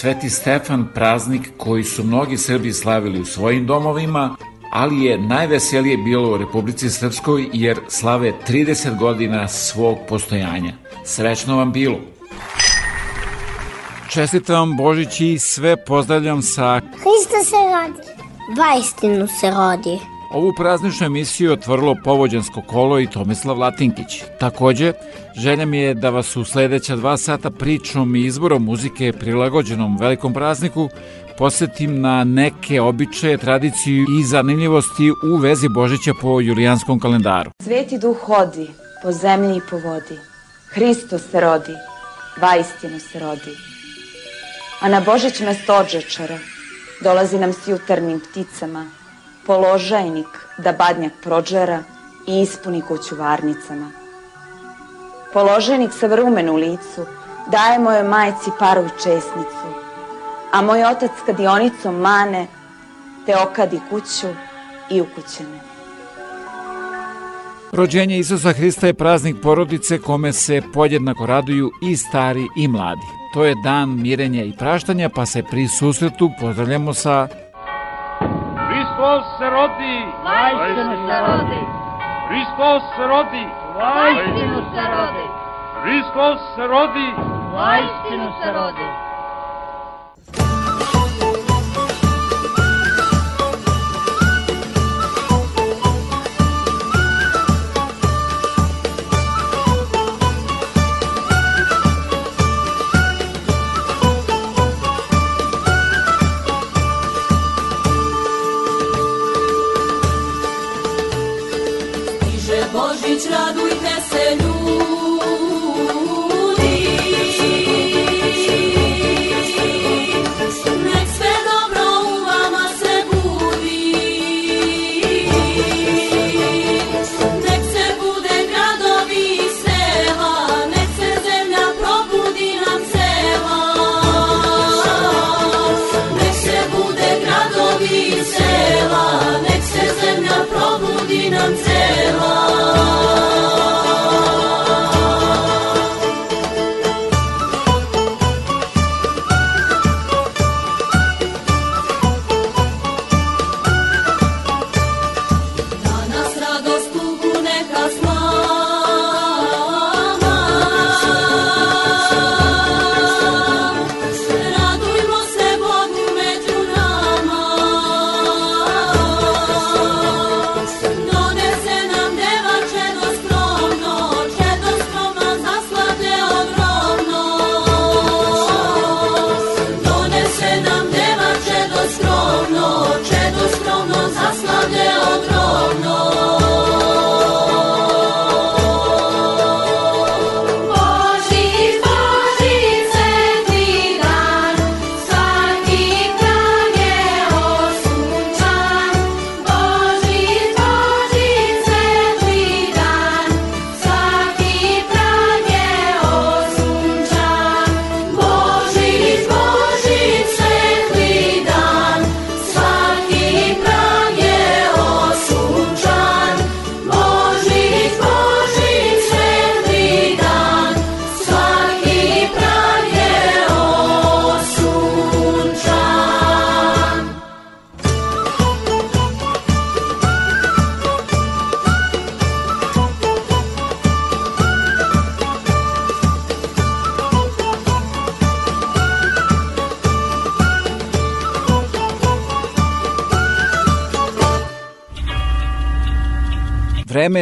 Sveti Stefan praznik koji su mnogi Srbi slavili u svojim domovima, ali je najveselije bilo u Republici Srpskoj jer slave 30 godina svog postojanja. Srećno vam bilo! Čestitam Božić i sve pozdravljam sa Hristo se rodi. Vajstinu se rodi. Ovu prazničnu emisiju otvorilo povođansko kolo i Tomislav Latinkić. Takođe, želja mi je da vas u sledeća dva sata pričom i izborom muzike prilagođenom velikom prazniku posetim na neke običaje, tradiciju i zanimljivosti u vezi Božića po julijanskom kalendaru. Sveti duh hodi po zemlji i po vodi. Hristo se rodi, vaistinu se rodi. A na Božić mesto odžečara dolazi nam s jutarnjim pticama, položajnik da badnjak prođera i ispuni kuću varnicama. Položajnik sa vrumen u licu daje mojoj majci paru i česnicu, a moj otac kadionicom mane te okadi kuću i ukućene. Rođenje Isusa Hrista je praznik porodice kome se podjednako raduju i stari i mladi. To je dan mirenja i praštanja, pa se pri susretu pozdravljamo sa Hristos se rodi! Vajstinu se rodi! Hristos se rodi! Воистину се роди! Христос се роди! Воистину се роди!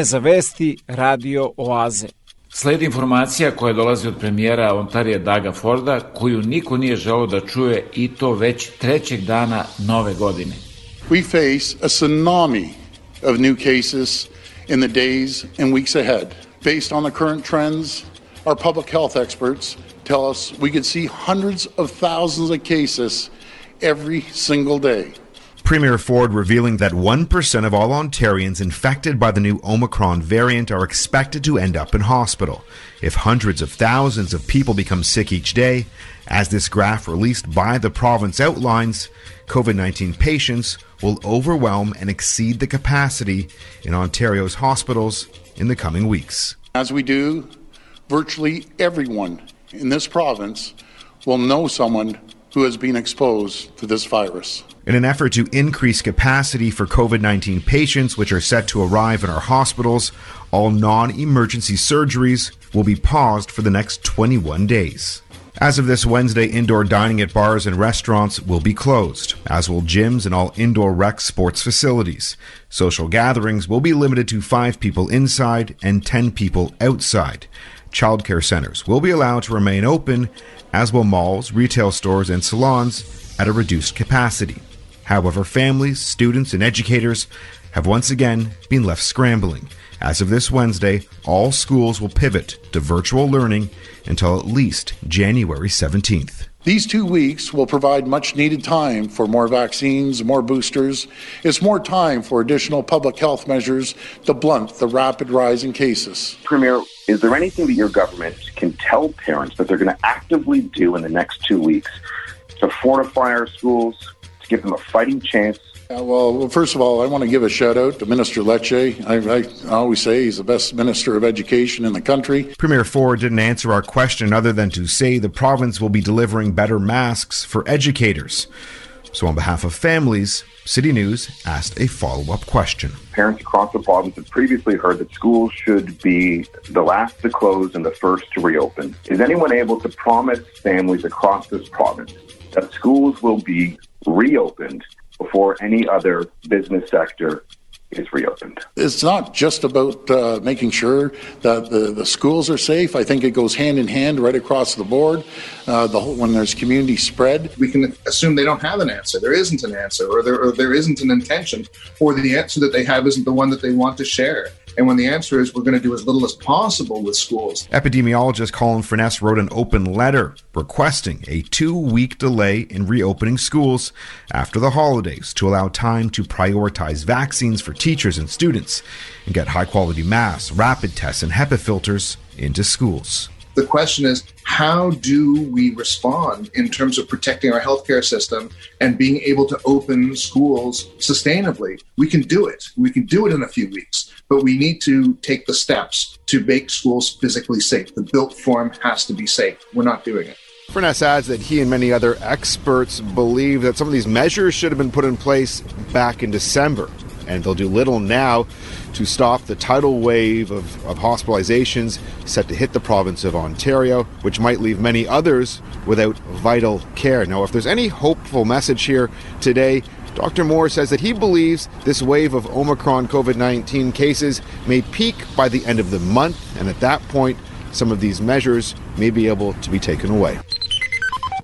Za vesti Radio Oaze. Sledi informacija koja dolazi od premijera Ontarija Daga Forda, koju niko nije želeo da čuje i to već trećeg dana nove godine. We face a tsunami of new cases in the days and weeks ahead. Based on the current trends, our public health experts tell us we could see hundreds of thousands of cases every single day. Premier Ford revealing that 1% of all Ontarians infected by the new Omicron variant are expected to end up in hospital. If hundreds of thousands of people become sick each day, as this graph released by the province outlines, COVID 19 patients will overwhelm and exceed the capacity in Ontario's hospitals in the coming weeks. As we do, virtually everyone in this province will know someone who has been exposed to this virus. In an effort to increase capacity for COVID 19 patients, which are set to arrive in our hospitals, all non emergency surgeries will be paused for the next 21 days. As of this Wednesday, indoor dining at bars and restaurants will be closed, as will gyms and all indoor rec sports facilities. Social gatherings will be limited to five people inside and 10 people outside. Childcare centers will be allowed to remain open, as will malls, retail stores, and salons at a reduced capacity. However, families, students, and educators have once again been left scrambling. As of this Wednesday, all schools will pivot to virtual learning until at least January 17th. These two weeks will provide much needed time for more vaccines, more boosters. It's more time for additional public health measures to blunt the rapid rise in cases. Premier, is there anything that your government can tell parents that they're going to actively do in the next two weeks to fortify our schools, to give them a fighting chance? Uh, well, first of all, I want to give a shout out to Minister Lecce. I, I always say he's the best minister of education in the country. Premier Ford didn't answer our question other than to say the province will be delivering better masks for educators. So, on behalf of families, City News asked a follow up question. Parents across the province have previously heard that schools should be the last to close and the first to reopen. Is anyone able to promise families across this province that schools will be reopened before any other business sector is reopened? It's not just about uh, making sure that the, the schools are safe. I think it goes hand in hand right across the board. Uh, the whole, when there's community spread, we can assume they don't have an answer. There isn't an answer, or there, or there isn't an intention, or the answer that they have isn't the one that they want to share. And when the answer is we're going to do as little as possible with schools, Epidemiologist Colin Furness wrote an open letter requesting a two week delay in reopening schools after the holidays to allow time to prioritize vaccines for teachers and students and get high quality masks, rapid tests, and HEPA filters into schools. The question is how do we respond in terms of protecting our healthcare system and being able to open schools sustainably? We can do it. We can do it in a few weeks, but we need to take the steps to make schools physically safe. The built form has to be safe. We're not doing it. Furness adds that he and many other experts believe that some of these measures should have been put in place back in December, and they'll do little now to stop the tidal wave of, of hospitalizations set to hit the province of Ontario, which might leave many others without vital care. Now, if there's any hopeful message here today, Dr. Moore says that he believes this wave of Omicron COVID 19 cases may peak by the end of the month, and at that point, some of these measures may be able to be taken away.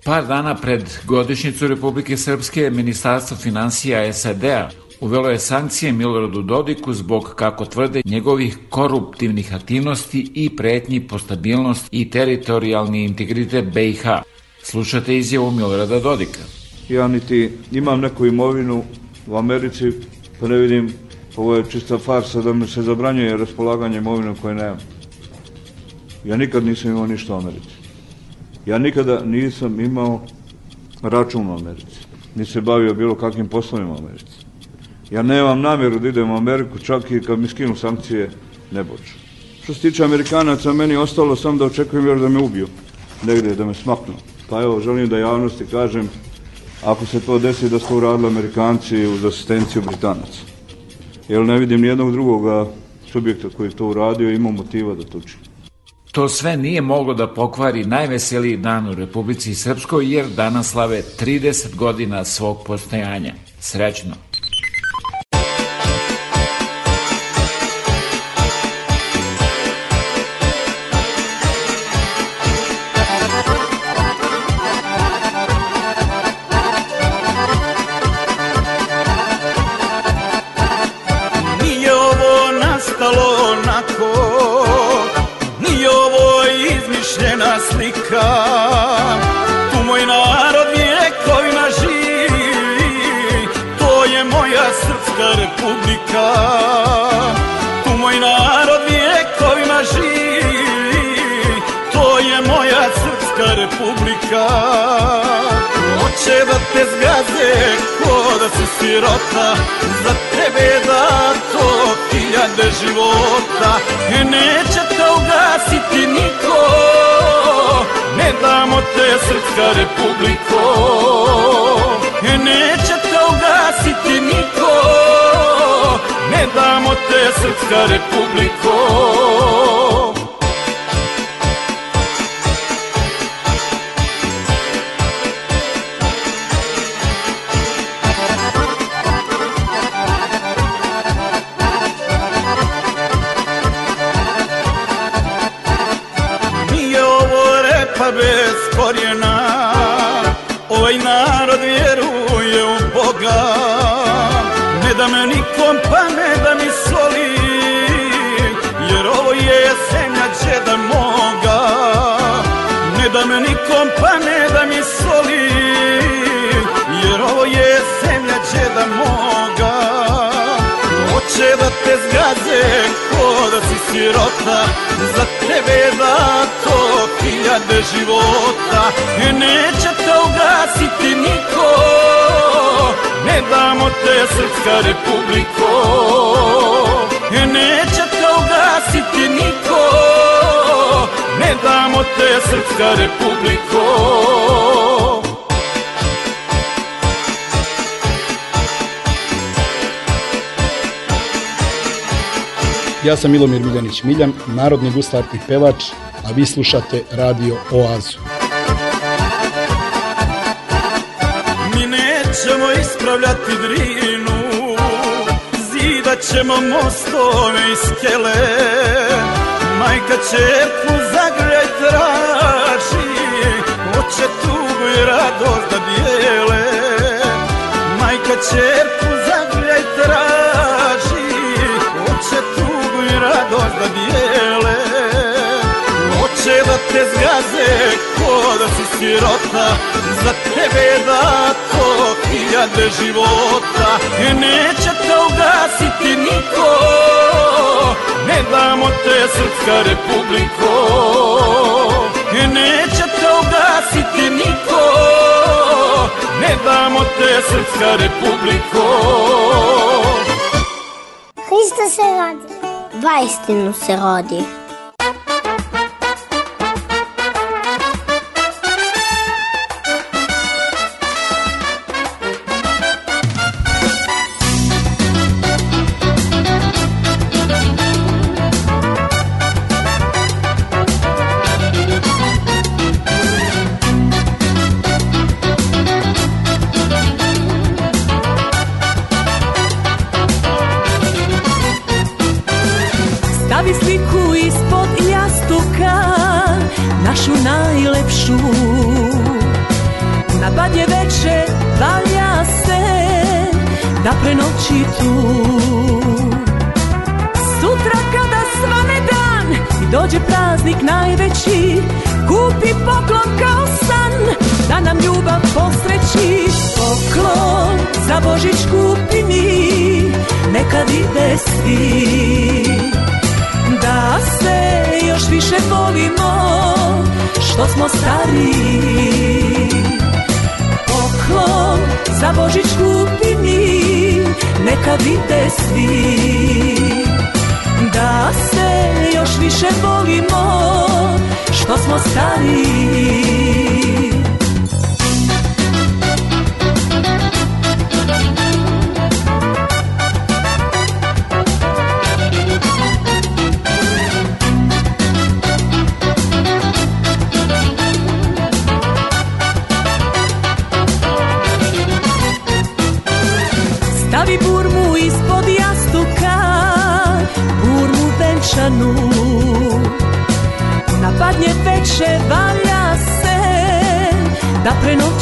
Par dana pred godišnjicu Republike Srpske, Ministarstvo financija SAD-a uvelo je sankcije Miloradu Dodiku zbog, kako tvrde, njegovih koruptivnih aktivnosti i pretnji po stabilnost i teritorijalni integritet BiH. Slušate izjavu Milorada Dodika. Ja niti imam neku imovinu u Americi, pa ne vidim, ovo je čista farsa da mi se zabranjuje raspolaganje imovinom koje nemam. Ja nikad nisam imao ništa u Americi. Ja nikada nisam imao račun u Americi. Ni se bavio bilo kakvim poslovima u Americi. Ja nemam namjeru da idem u Ameriku, čak i kad mi skinu sankcije, ne boću. Što se tiče Amerikanaca, meni je ostalo samo da očekujem još da me ubiju. Negde, da me smaknu. Pa evo, želim da javnosti kažem, ako se to desi da su to uradili Amerikanci uz asistenciju Britanaca. Jer ne vidim nijednog drugoga subjekta koji to uradio i ima motiva da to čini. To sve nije moglo da pokvari najveseliji dan u Republici Srpskoj jer danas slave 30 godina svog postojanja. Srećno! Te zgaze ko da si sirota Za tebe je dato hiljade života. E neće te ugasiti niko Ne damo te srpska republiko. E neće te ugasiti niko Ne damo te srpska republiko da me nikom pa ne da mi soli Jer ovo je zemlja džeda moga. Ne da me nikom pa ne da mi soli Jer ovo je zemlja džeda moga. Hoće da te zgaze ko da si sirota Za tebe je dato hiljade života. E neće te ugasiti niko Ne damo te srpska republiko. E neće te ugasiti niko. Ne damo te srpska republiko. Ja sam Milomir Miljanić Miljan, narodni guslar i pevač, a vi slušate Radio Oazu. Ispravljati drinu. Zidat ćemo mostove i skele. Majka čerku zagrljaj traži Hoće tugu i radost da bijele. Majka čerku zagrljaj traži Hoće tugu i radost da bijele Da te zgaze ko da si sirota Za tebe je dato hiljade života E neće te ugasiti niko Ne damo te Srpska republiko E neće te ugasiti niko Ne damo te Srpska republiko Hristo se rodi. Vaistinu se rodi. Prenoći tu Sutra kada svane dan I dođe praznik najveći Kupi poklon kao san Da nam ljubav posreći. Poklon za Božić kupi mi Neka vide svi da se još više volimo što smo stariji poklon za Božić kupi mi neka vide svi. Da se još više volimo što smo stariji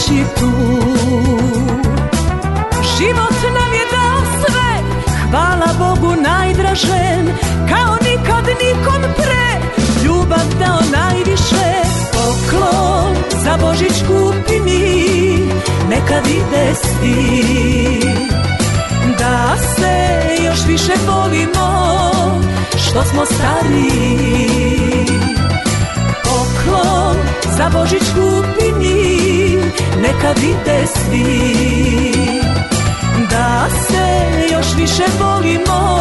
prenoći tu. Život nam je dao sve Hvala Bogu najdražen Kao nikad nikom pre. Ljubav dao najviše Poklon za Božić kupi mi Neka vide svi da se još više volimo što smo stariji poklon za Božić kupi mi neka vide svi. Da se još više volimo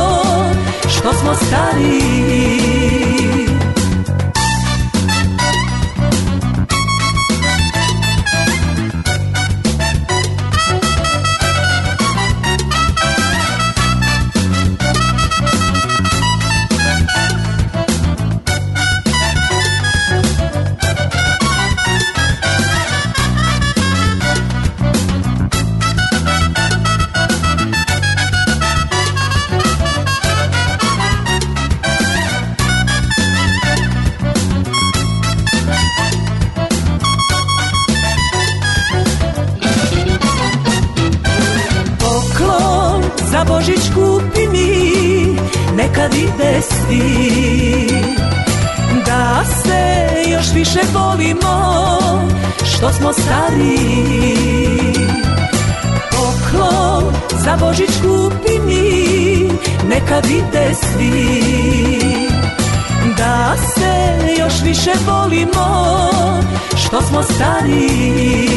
što smo stariji smo stariji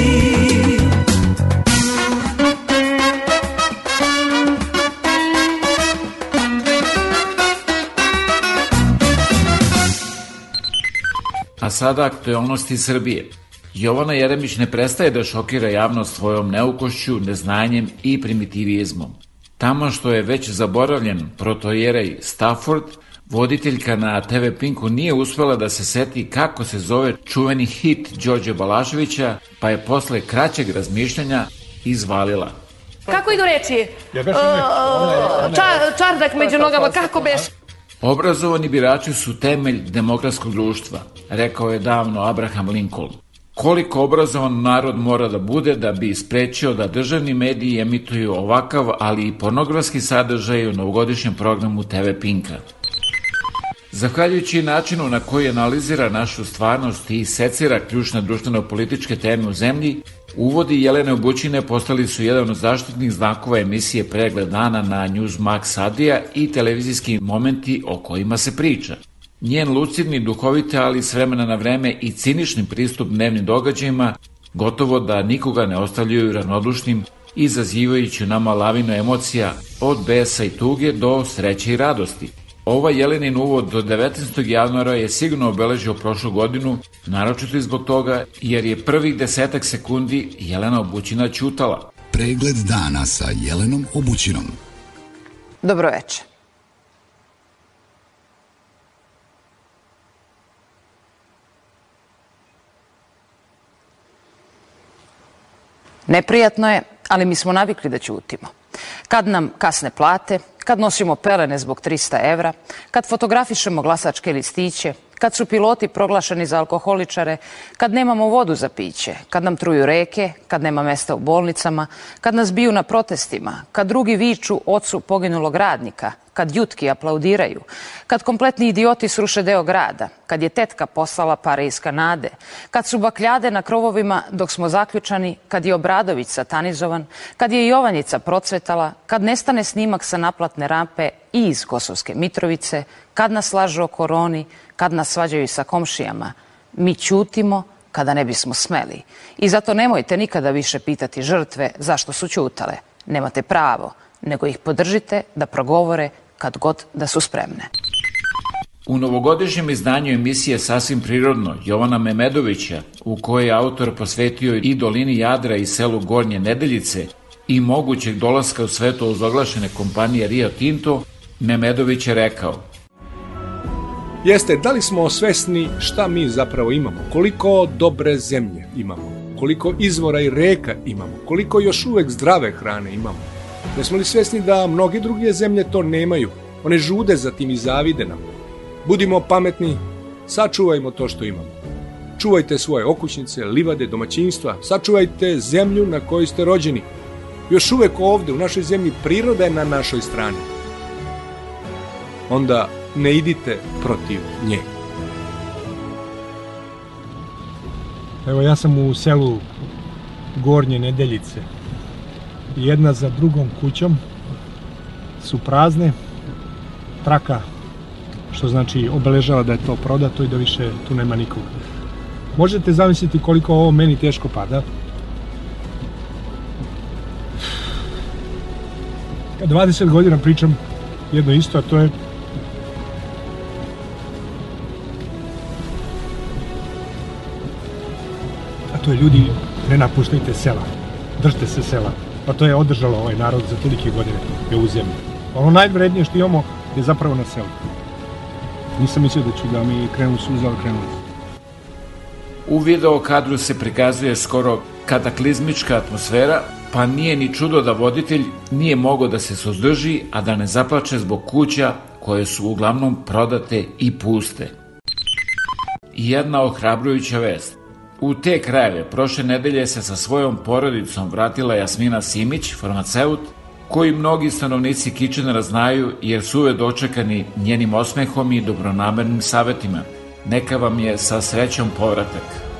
A sada aktualnosti Srbije. Jovana Jeremić ne prestaje da šokira javnost svojom neukošću, neznanjem i primitivizmom. Tamo što je već zaboravljen protojerej Stafford, voditeljka na TV Pinku nije uspela da se seti kako se zove čuveni hit Đorđe Balaševića, pa je posle kraćeg razmišljanja izvalila. Kako idu reči? Ja Uh, ča- čardak među nogama, kako beš? Obrazovani birači su temelj demokratskog društva, rekao je davno Abraham Lincoln. Koliko obrazovan narod mora da bude da bi sprečio da državni mediji emituju ovakav, ali i pornografski sadržaj u novogodišnjem programu TV Pinka. Zahvaljujući načinu na koji analizira našu stvarnost i secira ključne društveno-političke teme u zemlji, uvodi Jelene Obućine postali su jedan od zaštitnih znakova emisije Pregled dana na Newsmax Adija i televizijski momenti o kojima se priča. Njen lucidni, duhovite, ali s vremena na vreme i cinični pristup dnevnim događajima gotovo da nikoga ne ostavljaju ravnodušnim, izazivajući nama lavinu emocija od besa i tuge do sreće i radosti – Ovaj Jelenin uvod do 19. januara je sigurno obeležio prošlu godinu, naročito zbog toga jer je prvih desetak sekundi Jelena Obućina ćutala. Pregled dana sa Jelenom Obućinom. Dobro večer. Neprijatno je, ali mi smo navikli da ćutimo. Kad nam kasne plate, kad nosimo pelene zbog 300 evra, kad fotografišemo glasačke listiće, kad su piloti proglašeni za alkoholičare, kad nemamo vodu za piće, kad nam truju reke, kad nema mesta u bolnicama, kad nas biju na protestima, kad drugi viču ocu poginulog radnika, kad jutki aplaudiraju, kad kompletni idioti sruše deo grada, kad je tetka poslala pare iz Kanade, kad su bakljade na krovovima dok smo zaključani, kad je Obradović satanizovan, kad je Jovanjica procvetala, kad nestane snimak sa naplatne rampe i iz Kosovske Mitrovice, kad nas lažu o koroni, kad nas svađaju sa komšijama. Mi ćutimo kada ne bismo smeli. I zato nemojte nikada više pitati žrtve zašto su ćutale. Nemate pravo, nego ih podržite da progovore kad god da su spremne. U novogodišnjem izdanju emisije Sasvim prirodno Jovana Memedovića, u kojoj je autor posvetio i dolini Jadra i selu Gornje Nedeljice i mogućeg dolaska u svetu ozoglašene kompanije Rio Tinto, Memedović je rekao Jeste, da li smo svesni šta mi zapravo imamo, koliko dobre zemlje imamo, koliko izvora i reka imamo, koliko još uvek zdrave hrane imamo. Jesmo li svesni da mnoge druge zemlje to nemaju, one žude za tim i zavide nam. Budimo pametni, sačuvajmo to što imamo. Čuvajte svoje okućnice, livade, domaćinstva, sačuvajte zemlju na kojoj ste rođeni. Još uvek ovde, u našoj zemlji, priroda je na našoj strani. Onda ne idite protiv nje. Evo ja sam u selu Gornje Nedeljice. Jedna za drugom kućom su prazne. Traka, što znači obeležava da je to prodato i da više tu nema nikoga. Možete zamisliti koliko ovo meni teško pada. 20 godina pričam jedno isto, a to je to je ljudi, ne napuštajte sela, držite se sela. Pa to je održalo ovaj narod za tolike godine je u zemlji. Ono najvrednije što imamo je zapravo na selu. Nisam mislio da ću da mi krenu suza, ali krenuli. U video kadru se prikazuje skoro kataklizmička atmosfera, pa nije ni čudo da voditelj nije mogao da se suzdrži, a da ne zaplače zbog kuća koje su uglavnom prodate i puste. I jedna ohrabrujuća vest. U te krajeve prošle nedelje se sa svojom porodicom vratila Jasmina Simić, farmaceut, koji mnogi stanovnici Kičenera znaju jer su uvek dočekani njenim osmehom i dobronamernim savetima. Neka vam je sa srećom povratak.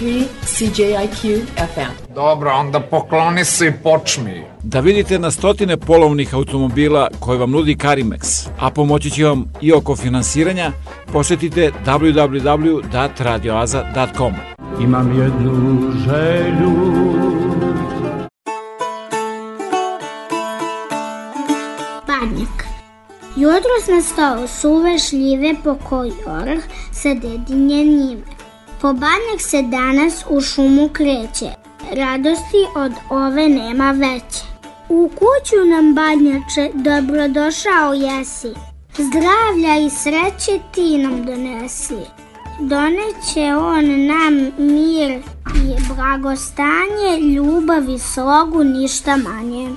93 CJIQ FM. Dobro, onda pokloni se i počmi. Da vidite na stotine polovnih automobila koje vam nudi Karimex, a pomoći će vam i oko finansiranja, posetite www.radioaza.com. Imam jednu želju Panjak. Jutro na stao suve šljive pokoj orah sa dedinje. Kobanek se danas u šumu kreće, radosti od ove nema veće. U kuću nam badnjače dobrodošao jesi, zdravlja i sreće ti nam donesi. Doneće on nam mir i blagostanje, ljubav i slogu ništa manje.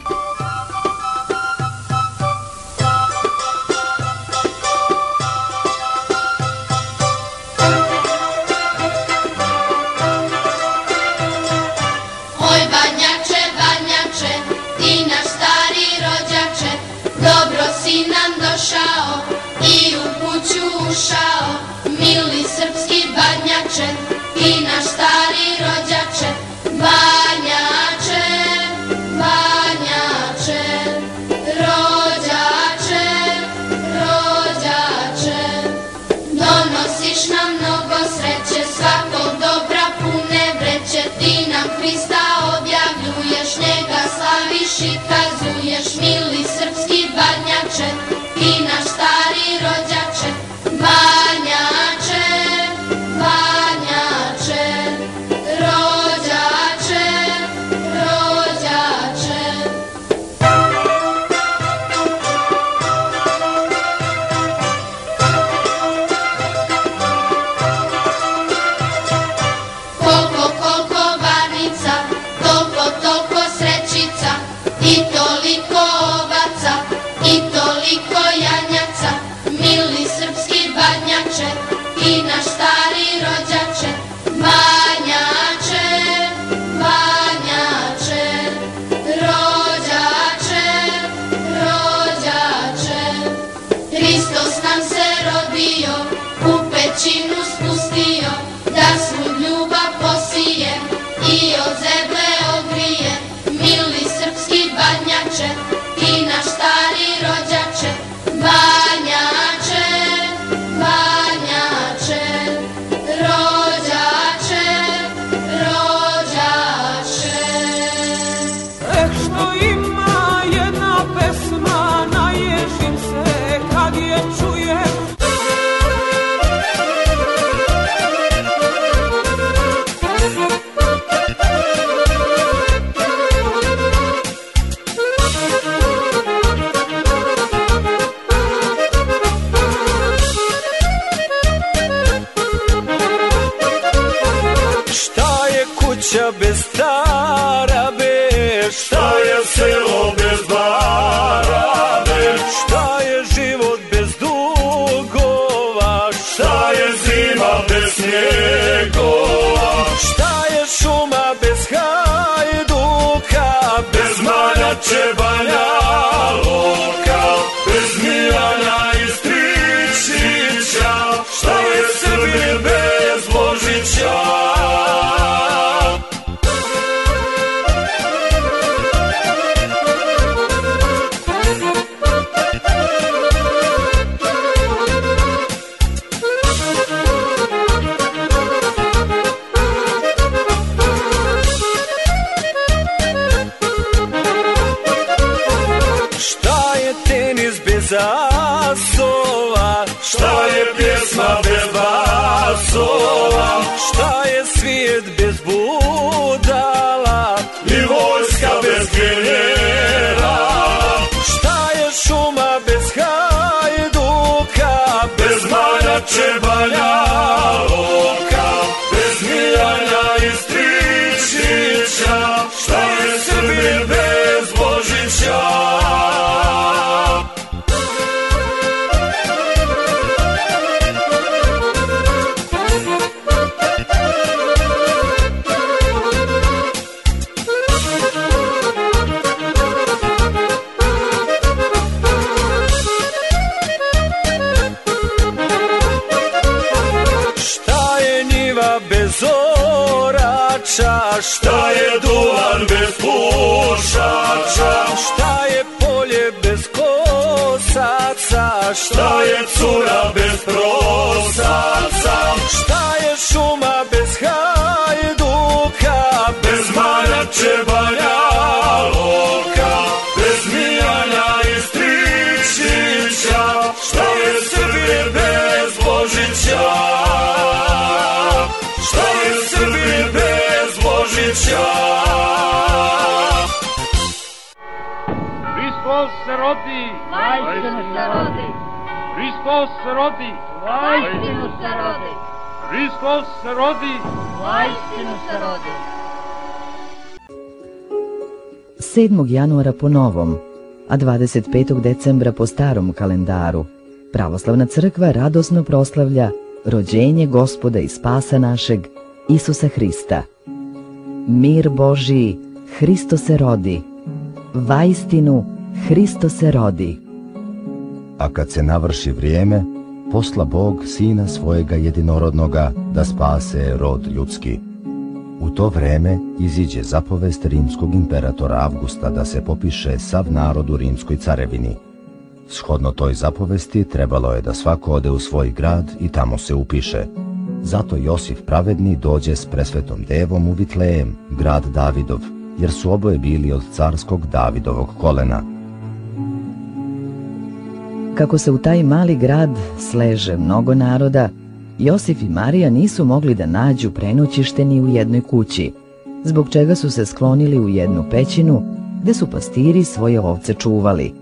slušao, mili srpski badnjače i naš stari rođače, ba Hristos se rodi, vajstinu se rodi, Hristos se rodi. vajstinu se rodi. 7. januara po novom, a 25. decembra po starom kalendaru, Pravoslavna crkva radosno proslavlja rođenje gospoda i spasa našeg, Isusa Hrista. Mir Božiji, Hristo se rodi. Vajstinu, Hristo se rodi. A kad se navrši vrijeme, posla Bog sina svojega jedinorodnoga da spase rod ljudski. U to vreme iziđe zapovest rimskog imperatora Avgusta da se popiše sav narod u rimskoj carevini. Shodno toj zapovesti trebalo je da svako ode u svoj grad i tamo se upiše. Zato Josif pravedni dođe s presvetom devom u Vitlejem, grad Davidov, jer su oboje bili od carskog Davidovog kolena. Kako se u taj mali grad sleže mnogo naroda, Josif i Marija nisu mogli da nađu prenoćište ni u jednoj kući, zbog čega su se sklonili u jednu pećinu gde su pastiri svoje ovce čuvali.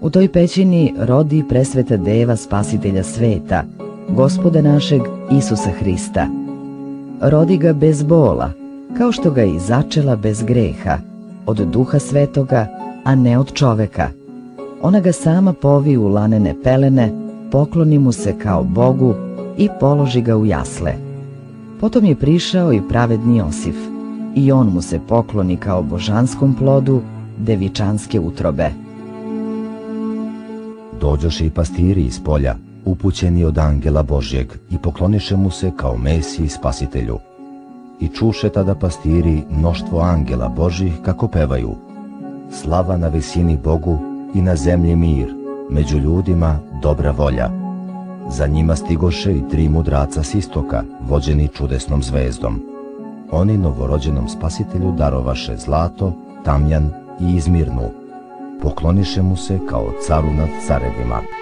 U toj pećini rodi presveta deva spasitelja sveta, gospoda našeg Isusa Hrista. Rodi ga bez bola, kao što ga i začela bez greha, od duha svetoga, a ne od čoveka. Ona ga sama povi u lanene pelene, pokloni mu se kao Bogu i položi ga u jasle. Potom je prišao i pravedni Josif, i on mu se pokloni kao božanskom plodu devičanske utrobe. Dođoše i pastiri iz polja, upućeni od angela Božjeg, i pokloniše mu se kao Mesiji spasitelju. I čuše tada pastiri mnoštvo angela Božjih kako pevaju. Slava na visini Bogu i na zemlji mir, među ljudima dobra volja. Za njima stigoše i tri mudraca s istoka, vođeni čudesnom zvezdom. Oni novorođenom spasitelju darovaše zlato, tamjan i izmirnu. Pokloniše mu se kao caru nad carevima.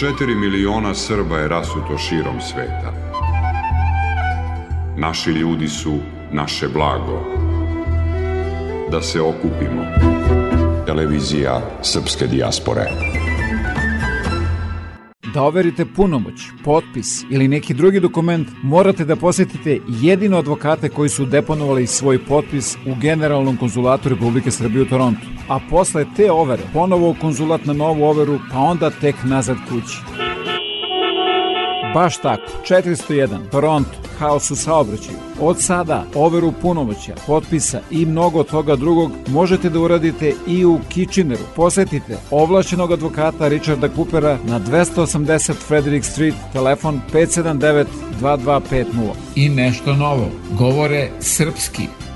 4 miliona Srba je rasuto širom sveta. Naši ljudi su naše blago. Da se okupimo. Televizija Srpske dijaspore. Da overite punomoć, potpis ili neki drugi dokument, morate da posetite jedino advokate koji su deponovali svoj potpis u Generalnom konzulatu Republike Srbije u Torontu. A posle te overe, ponovo u konzulat na novu overu, pa onda tek nazad kući. Baš tako, 401, Toronto, haos u saobraćaju. Od sada overu punomoća, potpisa i mnogo toga drugog možete da uradite i u Kitcheneru. Posetite ovlašćenog advokata Richarda Coopera na 280 Frederick Street, telefon 579 2250. I nešto novo, govore srpski.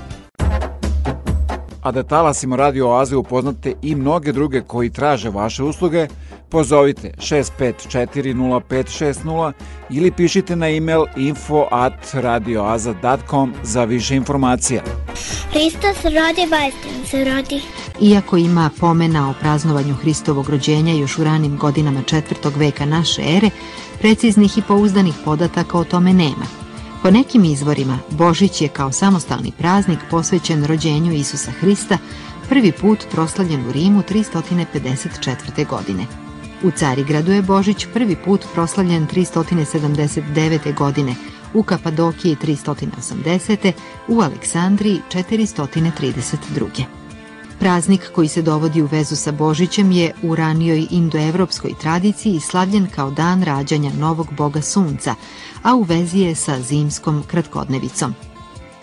A da talasimo Radio Oaze upoznate i mnoge druge koji traže vaše usluge, pozovite 6540560 ili pišite na e-mail info at radioaza.com za više informacija. Hristos rodi, vajstin se rodi. Iako ima pomena o praznovanju Hristovog rođenja još u ranim godinama četvrtog veka naše ere, preciznih i pouzdanih podataka o tome nema. Po nekim izvorima, Božić je kao samostalni praznik posvećen rođenju Isusa Hrista prvi put proslavljen u Rimu 354. godine. U Carigradu je Božić prvi put proslavljen 379. godine, u Kapadokiji 380. u Aleksandriji 432. Praznik koji se dovodi u vezu sa Božićem je u ranijoj indoevropskoj tradiciji slavljen kao dan rađanja novog boga sunca, a u vezi je sa zimskom kratkodnevicom.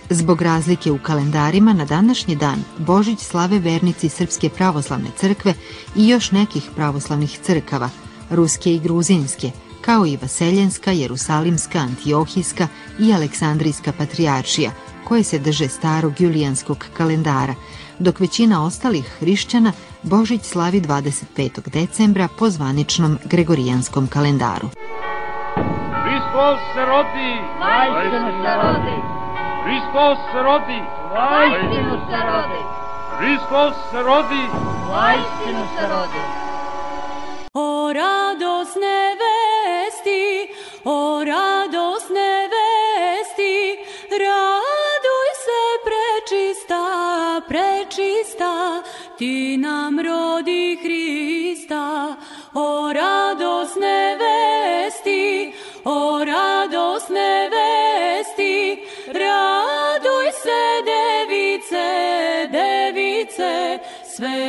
Zbog razlike u kalendarima na današnji dan Božić slave vernici Srpske pravoslavne crkve i još nekih pravoslavnih crkava, ruske i gruzinske, kao i Vaseljenska, Jerusalimska, Antiohijska i Aleksandrijska patrijaršija, koje se drže starog julijanskog kalendara, dok većina ostalih hrišćana Božić slavi 25. decembra po zvaničnom Gregorijanskom kalendaru. Hristos se rodi! Vajstinu se rodi! Hristos se rodi! Vajstinu se rodi! Hristos se rodi! Vajstinu se rodi! O radosne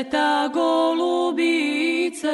sveta golubice.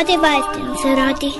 Rodi, vajstinu se rodi.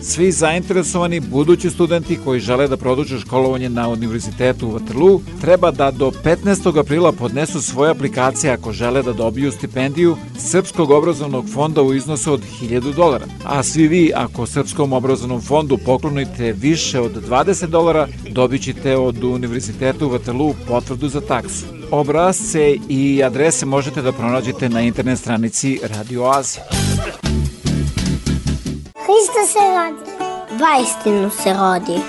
Svi zainteresovani budući studenti koji žele da produže školovanje na Univerzitetu u Waterloo treba da do 15. aprila podnesu svoje aplikacije ako žele da dobiju stipendiju Srpskog obrazovnog fonda u iznosu od 1000 dolara. A svi vi ako Srpskom obrazovnom fondu poklonite više od 20 dolara, dobit ćete od Univerziteta u Waterloo potvrdu za taksu. Obrazce i adrese možete da pronađete na internet stranici Radio Azije. Hristos se rodi. Vajstinu se rodi.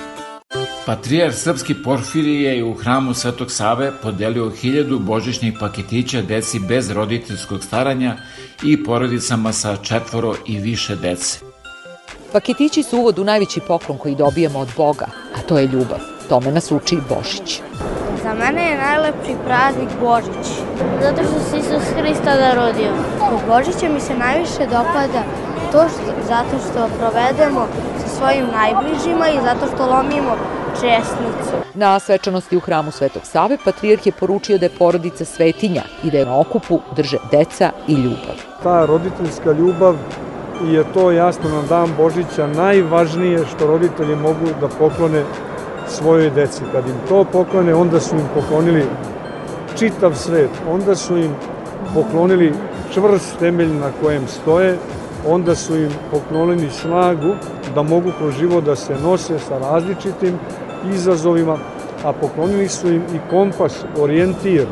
Patrijar srpski Porfirije je u hramu Svetog Save podelio hiljadu božićnih paketića deci bez roditeljskog staranja i porodicama sa četvoro i više dece. Paketići su uvod u najveći poklon koji dobijamo od Boga, a to je ljubav. Tome nas uči i Božić. Za mene je najlepši praznik Božić. Zato što se Isus Hrista narodio. Kod Božića mi se najviše dopada to što, zato što provedemo sa svojim najbližima i zato što lomimo česnicu. Na svečanosti u hramu Svetog Save patrijarh je poručio da je porodica svetinja i da je na okupu drže deca i ljubav. Ta roditeljska ljubav je to jasno na dan Božića najvažnije što roditelji mogu da poklone svojoj deci. Kad im to poklone, onda su im poklonili čitav svet, onda su im poklonili čvrst temelj na kojem stoje, onda su im poklonili snagu da mogu kroz život da se nose sa različitim izazovima, a poklonili su im i kompas, orijentir,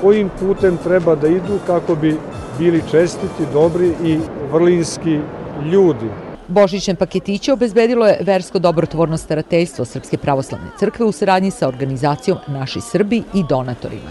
kojim putem treba da idu kako bi bili čestiti, dobri i vrlinski ljudi. Božićne paketiće obezbedilo je Versko dobrotvorno starateljstvo Srpske pravoslavne crkve u saradnji sa organizacijom Naši Srbi i donatorima.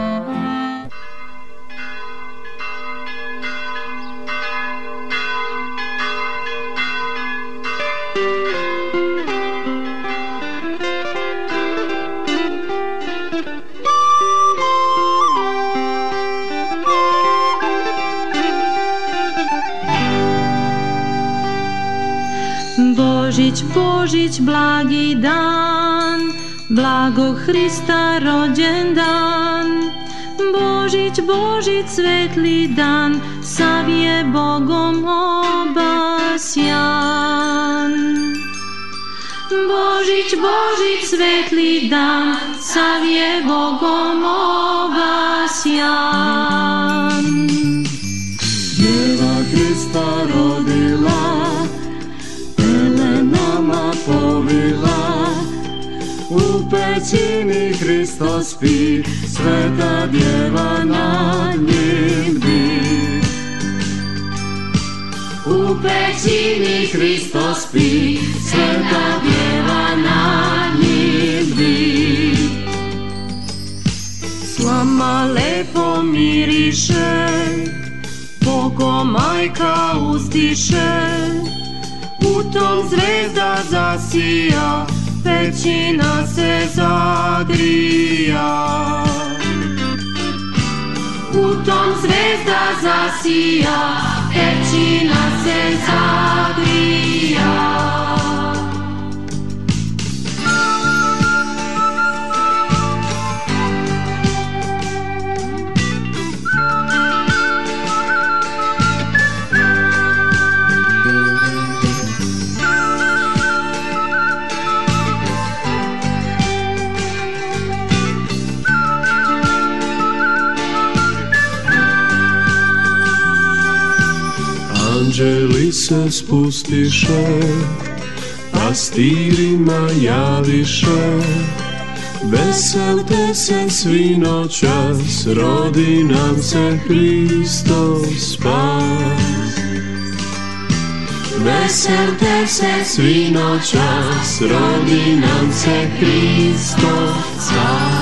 Blago Hrista rođendan. Božić, Božić, svetli dan, sav je Bogom obasjan. Božić, Božić, svetli dan, sav je Bogom obasjan. Djeva Hrista rodila, pećini Hristo spi, sveta djeva nad njim bdi. U pećini Hristo spi, sveta djeva nad njim bdi. Slama lepo miriše, Boko majka uzdiše, u tom zvezda zasija, pećina se zagrija. U tom zvezda zasija, pećina se zagrija. Anđeli se spustiše, pastirima javiše, Veselte se svi noćas, rodi nam se Hristo spas. Veselte se svi noćas, rodi nam se Hristo spas.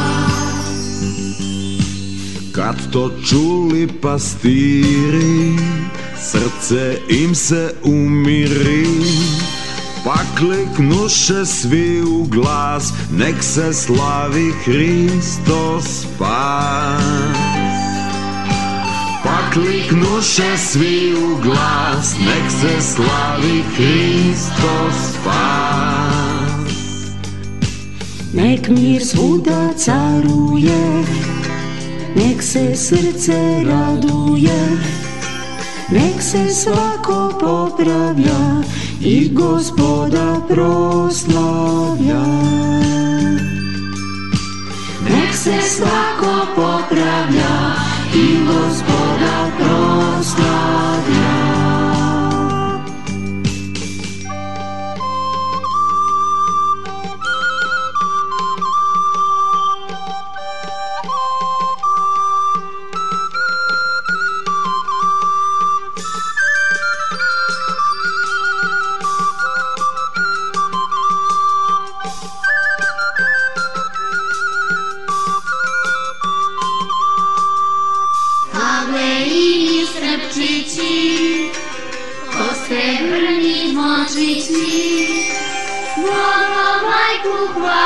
Kad to čuli pastiri, Сърце им се умири, пак лекнуше свил глас, нек се слави Христос пак. Пак ликнуше свил глас, нек се слави Христос спас. Нек мир свуда царuje, нек се сърце радуе, Nek se svako popravlja I gospoda proslavlja. Nek se svako popravlja I gospoda proslavlja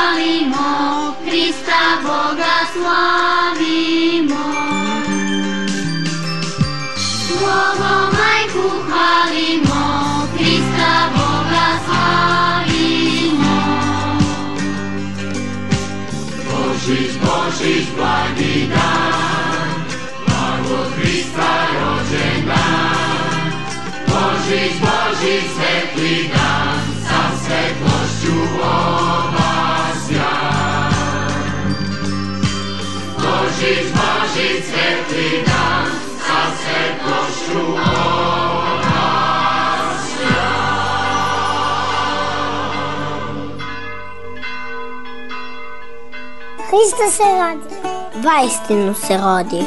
hvalimo, Hrista Boga slavimo. Boga majku hvalimo, Hrista Boga slavimo. Božić, Božić, blagi dan Blago Hrista rođen dan Božić, Božić, svetli dan Hristo se rodi. Vaistinu se rodi.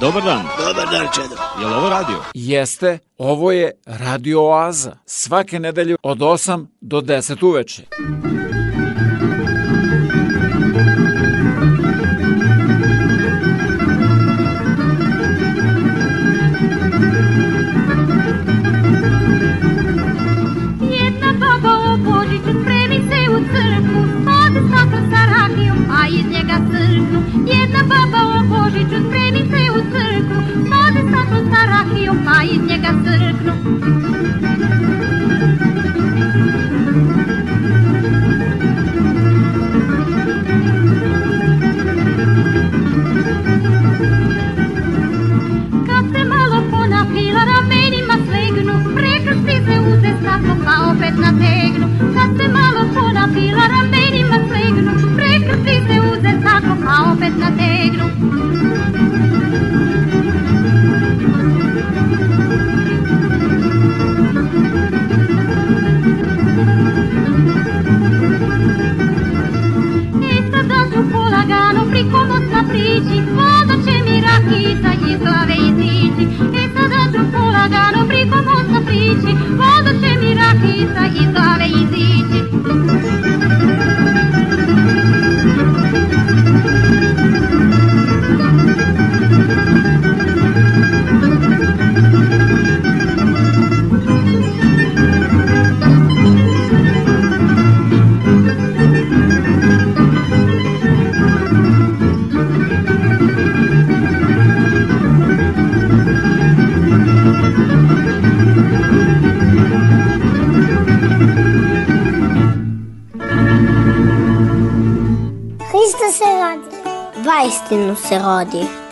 Dobar dan. Dobar dan, Čedo. Je li ovo radio? Jeste, ovo je Radio Oaza. Svake nedelje od 8 do 10 uveče. Jedna nategnu Kad se malo ponapila ramenima slegnu. Prekrsti se uze staklo pa opet nategnu E sada ću polagano priko mosta prići Voda će mi rakica iz glave izići E sada ću polagano priko mosta prići mi rakica Serradi.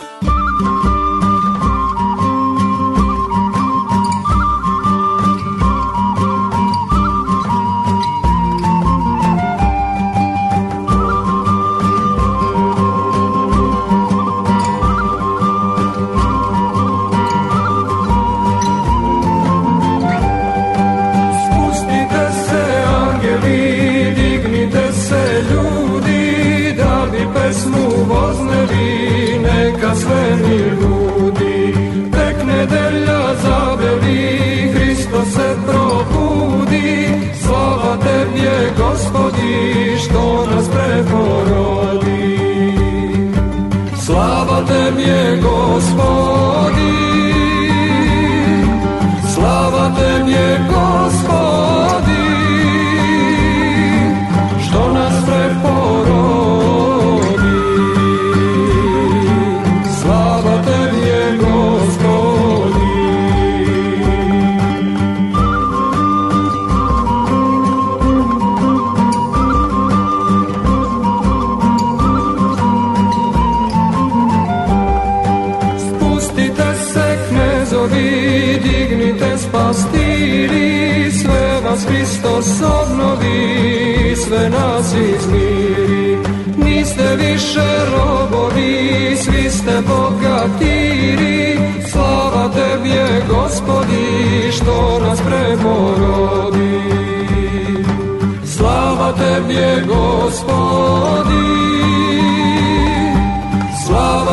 nas diri, sve nas Hristos obnovi, sve nas izmiri. Niste više robovi, svi ste bogatiri, slava tebi je gospodi, što nas preporodi. Slava tebi je gospodi, slava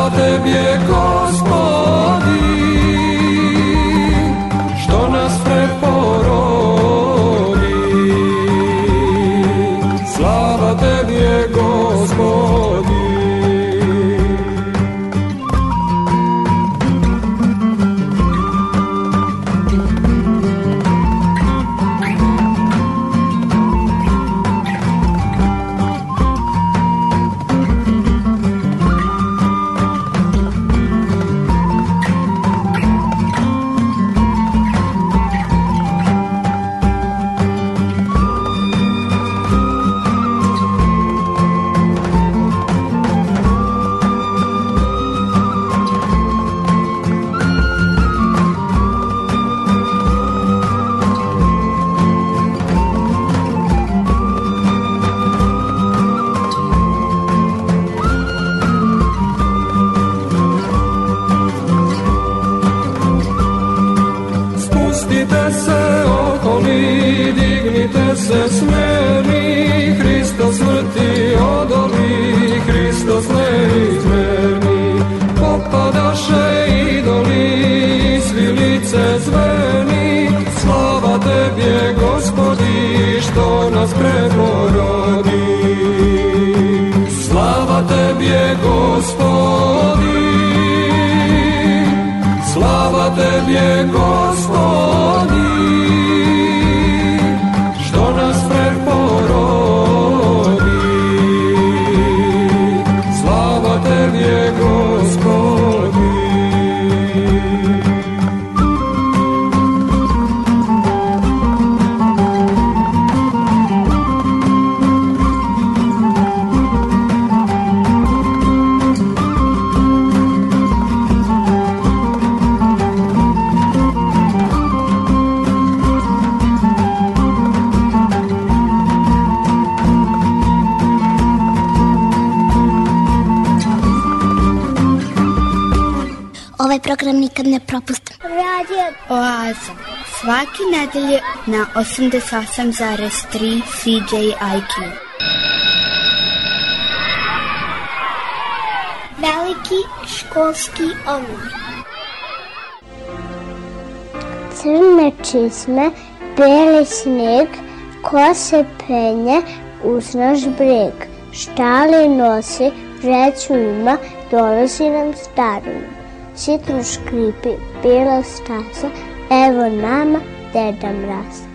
nedelje na 88,3 CJIQ. Veliki školski omor. Crne čizme, beli sneg, ko se penje uz naš breg. Štale nosi, vreću ima, dolazi nam starina. Sitno škripi, bela staza, evo nama dead dumb rust.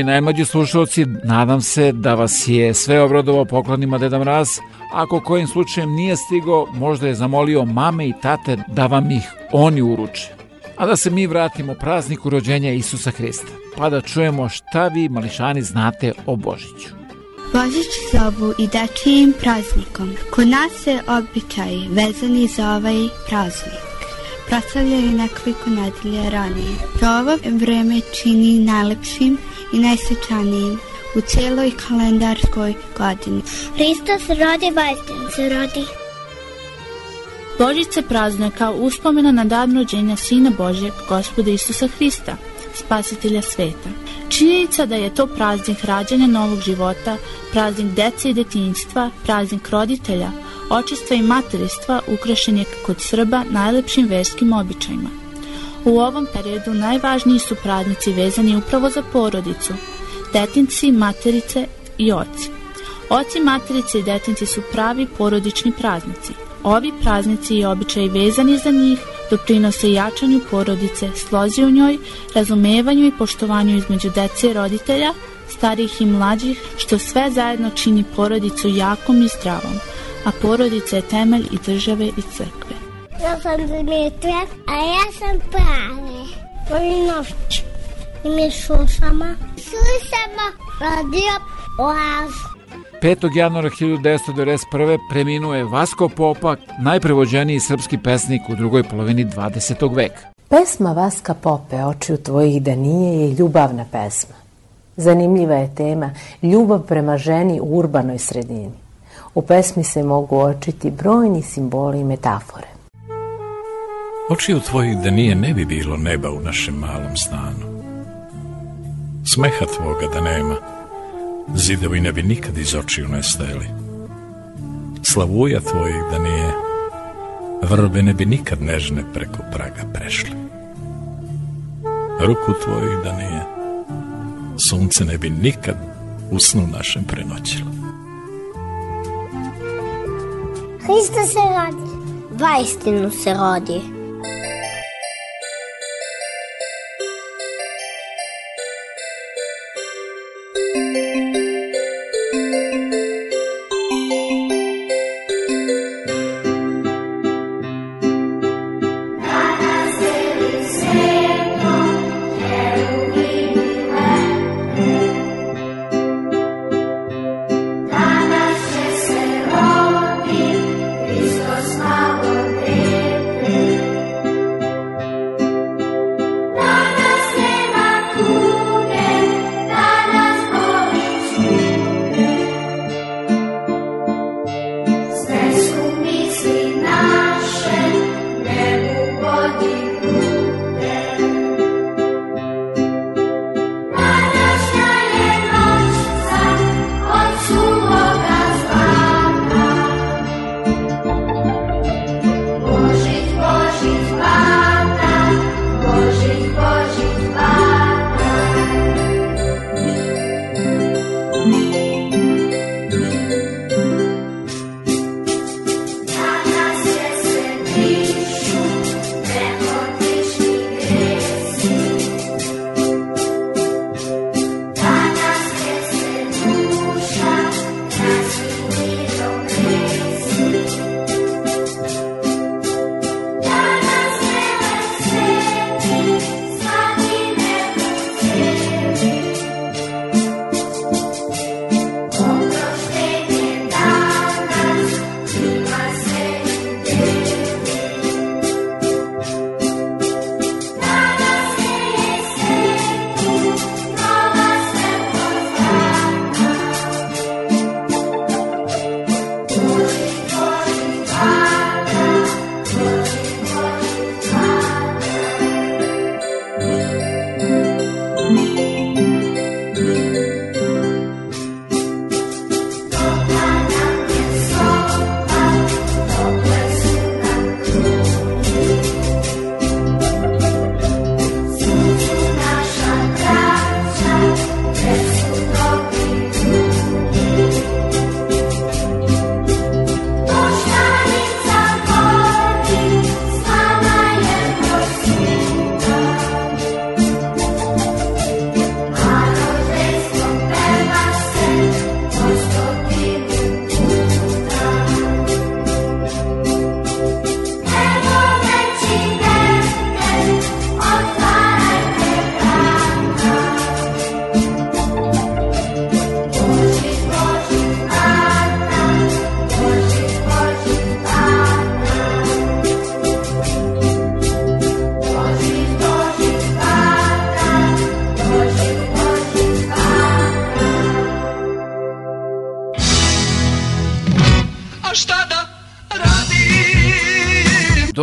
Moji najmlađi slušalci, nadam se da vas je sve obradovao poklonima Deda Mraz. Ako kojim slučajem nije stigo, možda je zamolio mame i tate da vam ih oni uruče. A da se mi vratimo prazniku rođenja Isusa Hrista, pa da čujemo šta vi mališani znate o Božiću. Božić zovu i dečijim praznikom. Kod nas se običaji vezani za ovaj praznik proslavljaju nekoliko nedelja ranije. To ovo vreme čini najlepšim i najsvečanijim u cijeloj kalendarskoj godini. Hristos rodi, vajstin se rodi. Božić se praznuje kao uspomena na dan rođenja Sina Božjeg, gospoda Isusa Hrista, spasitelja sveta. Činjenica da je to praznik rađanja novog života, praznik dece i detinjstva, praznik roditelja, očistva i materinstva ukrašen je kod Srba najlepšim verskim običajima. U ovom periodu najvažniji su praznici vezani upravo za porodicu, detinci, materice i oci. Oci, materice i detinci su pravi porodični praznici. Ovi praznici i običaji vezani za njih doprinose jačanju porodice, slozi u njoj, razumevanju i poštovanju između dece i roditelja, starih i mlađih, što sve zajedno čini porodicu jakom i zdravom, a porodica je temelj i države i crkve. Ja sam Dimitra, a ja sam Prave. Polinovć. I mi slušamo. Slušamo radio Oaz. 5. januara 1991. preminuo je Vasko Popa, najprevođeniji srpski pesnik u drugoj polovini 20. veka. Pesma Vaska Pope, očiju tvojih da nije, je ljubavna pesma. Zanimljiva je tema ljubav prema ženi u urbanoj sredini. U pesmi se mogu očiti brojni simboli i metafore. Očiju tvojih da nije ne bi bilo neba u našem malom stanu. Smeha tvoga da nema, zidovi ne bi nikad iz očiju nestajali. Slavuja tvojih da nije, vrbe ne bi nikad nežne preko praga prešli. Ruku tvojih da nije, sunce ne bi nikad u snu našem prenoćilo. Hristo se rodi. Vajstinu se rodi. Danas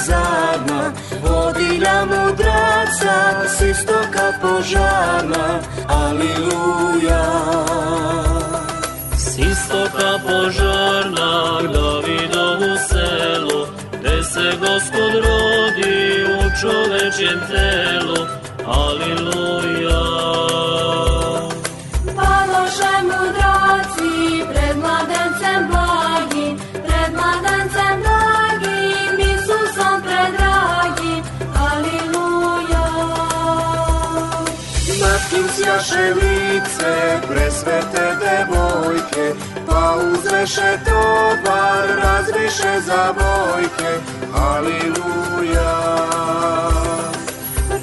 lučezarna, vodilja mudraca, s istoka požarna, aliluja. S istoka požarna, Davidovu selu, gde se gospod rodi u čovečjem telu, aliluja. Paloše mudraci pred mladencem blagim, Sjaše lice, presvete devojke, pa uzreše tovar, razviše za bojke, aliluja.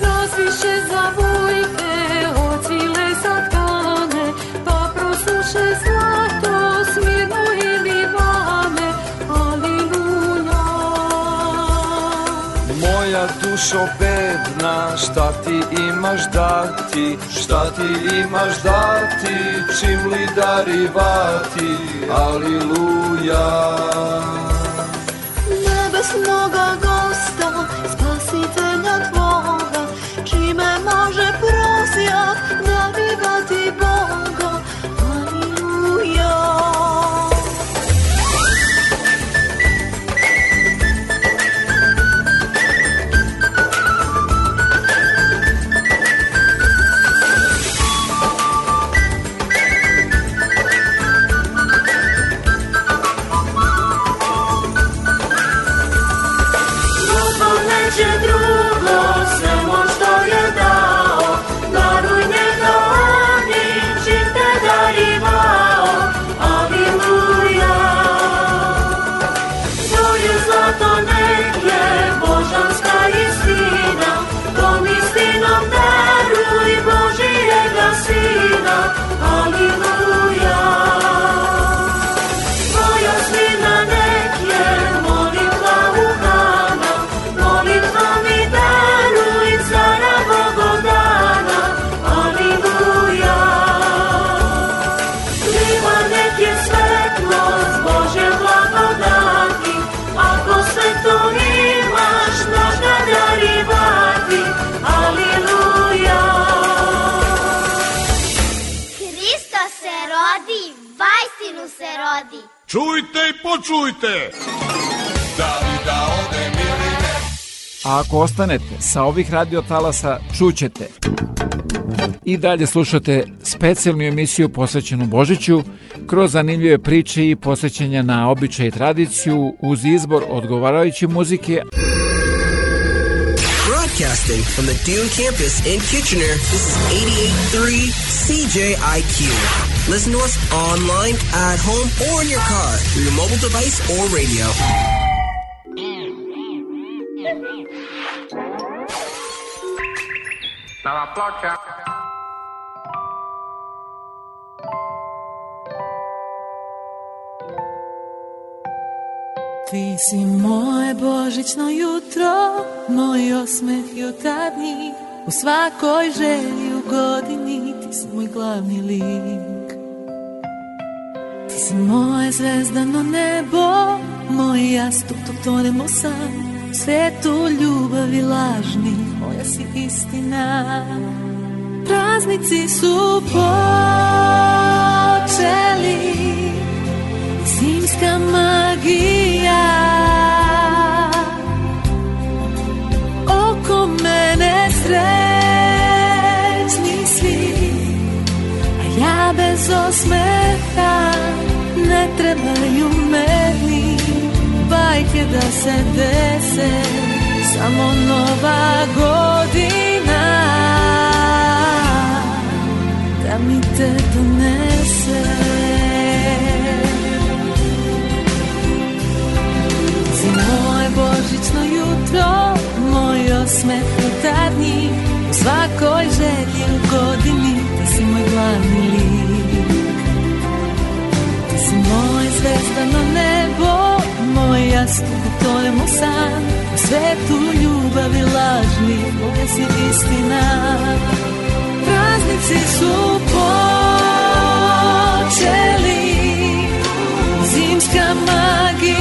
Razviše za vujke, dušo bedna, šta ti imaš dati, šta ti imaš dati, čim li darivati, aliluja. Nebesnoga gosta, spasitelja tvoga, čime može prosjak darivati Boga, Čujte i počujte! Da li da ode miline? A ako ostanete sa ovih radiotalasa, čućete. I dalje slušate specijalnu emisiju posvećenu Božiću kroz zanimljive priče i posvećenja na običaj i tradiciju uz izbor odgovarajuće muzike, Broadcasting from the Dune campus in Kitchener, this is 88.3 CJIQ. Listen to us online, at home, or in your car through your mobile device or radio. Dalla placca. Ti si moje božićno jutro, moj osmeh jutarnji, u svakoj želji u godini, ti si moj glavni lik. Si moje zvezdano nebo, moj jastuk dok tonemo sam, svetu ljubavi lažni, moja si istina. Praznici su počeli, zimska magija oko mene srećni svi a ja bez osmeha ne trebaju meni. Bajke da se dese samo nova godina. Da mi te donese. Si moje božićno jutro, moj osmeh jutarnji U svakoj želji u godini, ti si moj glavni lik si moj zvezdano nebo, moj jastuk u tvojemu san. U svetu ljubavi lažni, moja si istina. Praznici su počeli, zimska magija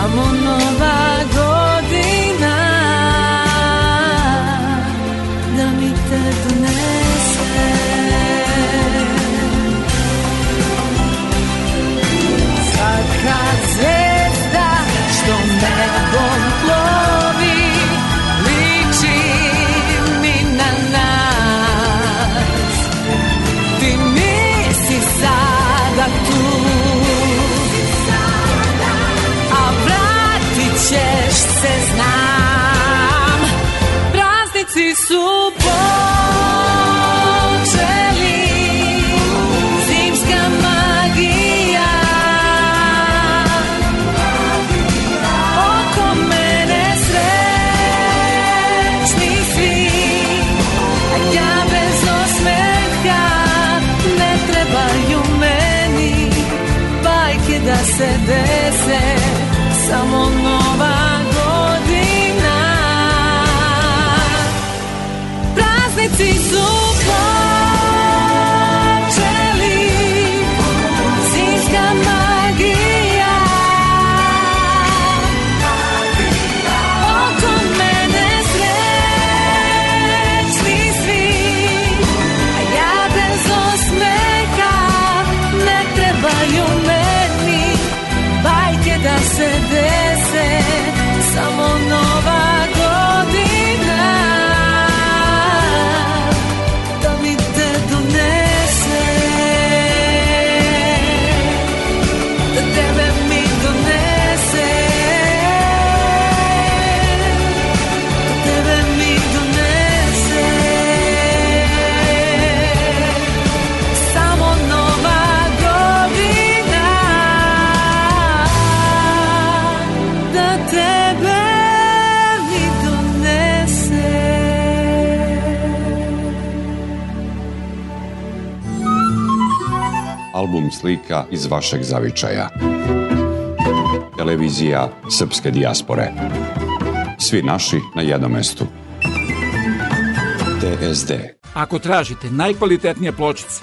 samo iz vašeg zavičaja. Televizija Srpske dijaspore. Svi naši na jednom mestu. TSD. Ako tražite najkvalitetnije pločice,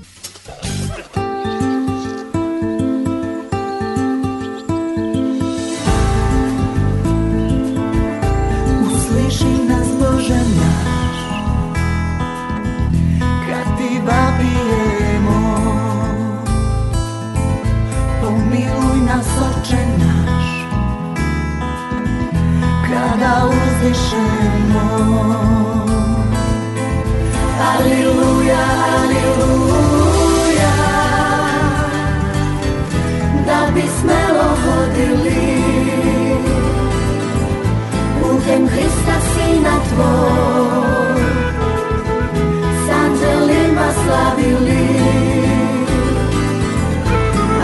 Aleluja, aleluja Da bi hodili. Putem Hrista Sina Tvoj. S anđelima slavili.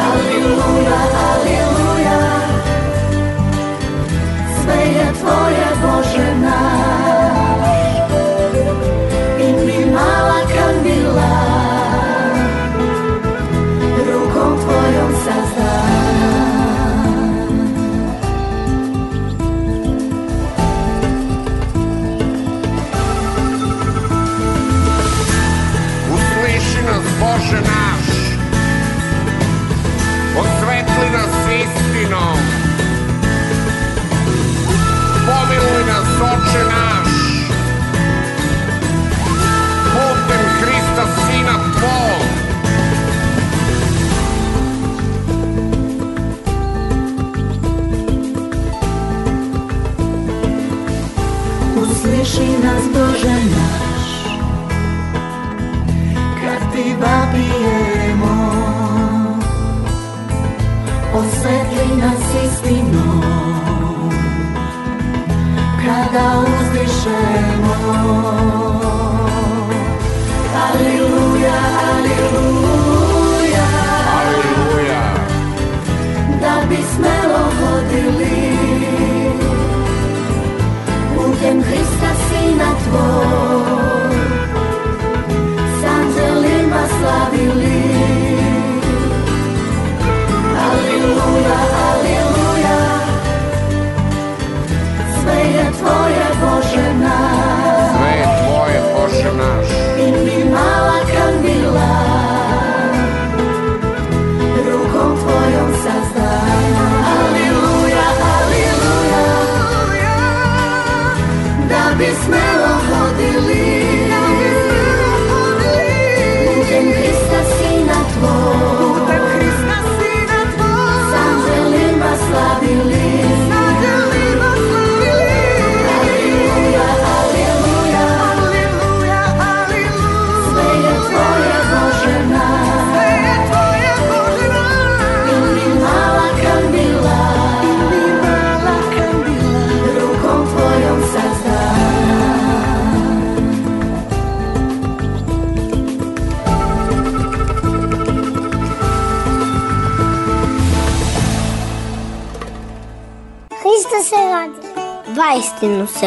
Aleluja, aleluja Sve je Tvoje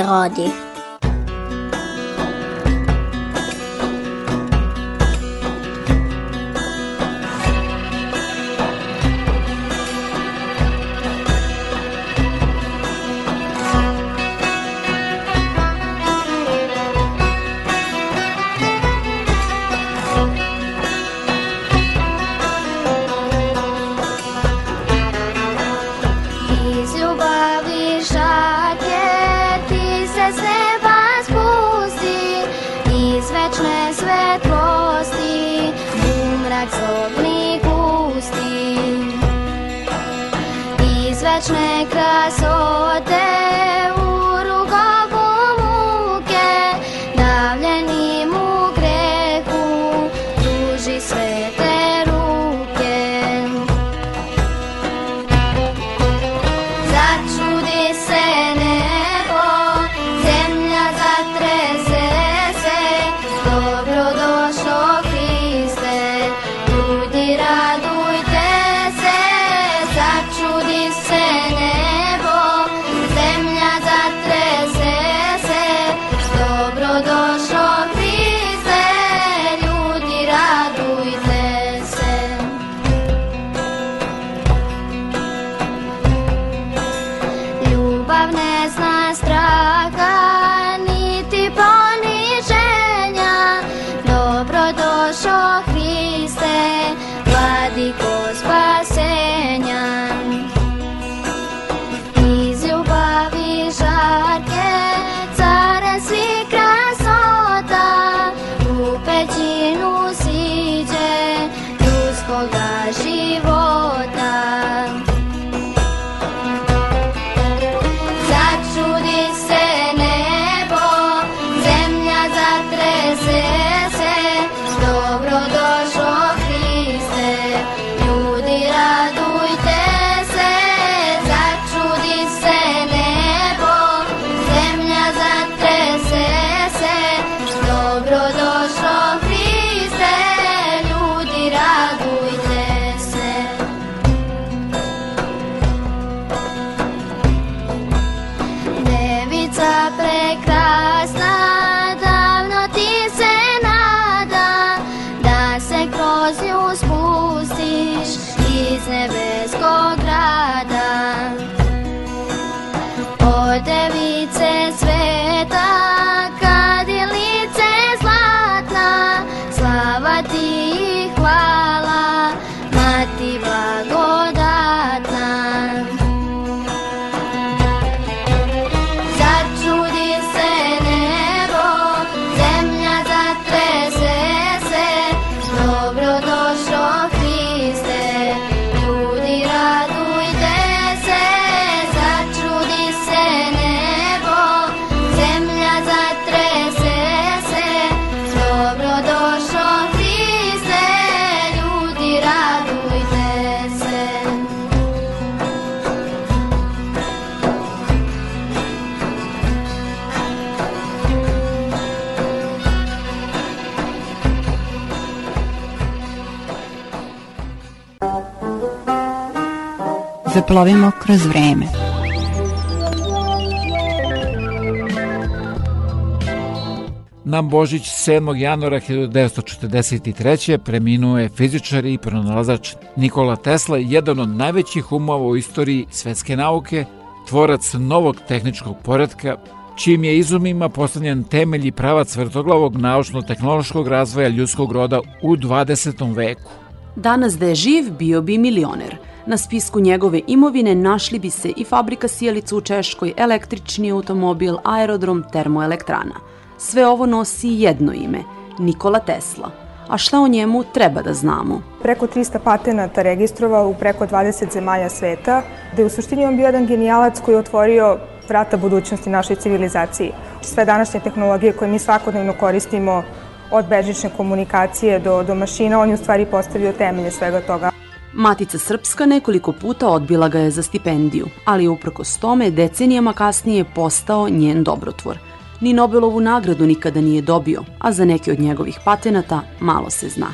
gerade Zaplovimo kroz vreme. Na Božić 7. januara 1943. preminuo je fizičar i pronalazač Nikola Tesla, jedan od najvećih umova u istoriji svetske nauke, tvorac novog tehničkog poredka, čijim je izumima postavljen temelj i pravac vrtoglavog naučno-tehnološkog razvoja ljudskog roda u 20. veku. Danas da je živ, bio bi milioner. Na spisku njegove imovine našli bi se i fabrika sjelica u Češkoj, električni automobil, aerodrom, termoelektrana. Sve ovo nosi jedno ime, Nikola Tesla. A šta o njemu treba da znamo? Preko 300 patenata registrovao u preko 20 zemalja sveta, da je u suštini on bio jedan genijalac koji je otvorio vrata budućnosti našoj civilizaciji. Sve današnje tehnologije koje mi svakodnevno koristimo, od bežične komunikacije do, do mašina, on je u stvari postavio temelje svega toga. Matica Srpska nekoliko puta odbila ga je za stipendiju, ali je uprkos tome decenijama kasnije postao njen dobrotvor. Ni Nobelovu nagradu nikada nije dobio, a za neke od njegovih patenata malo se zna.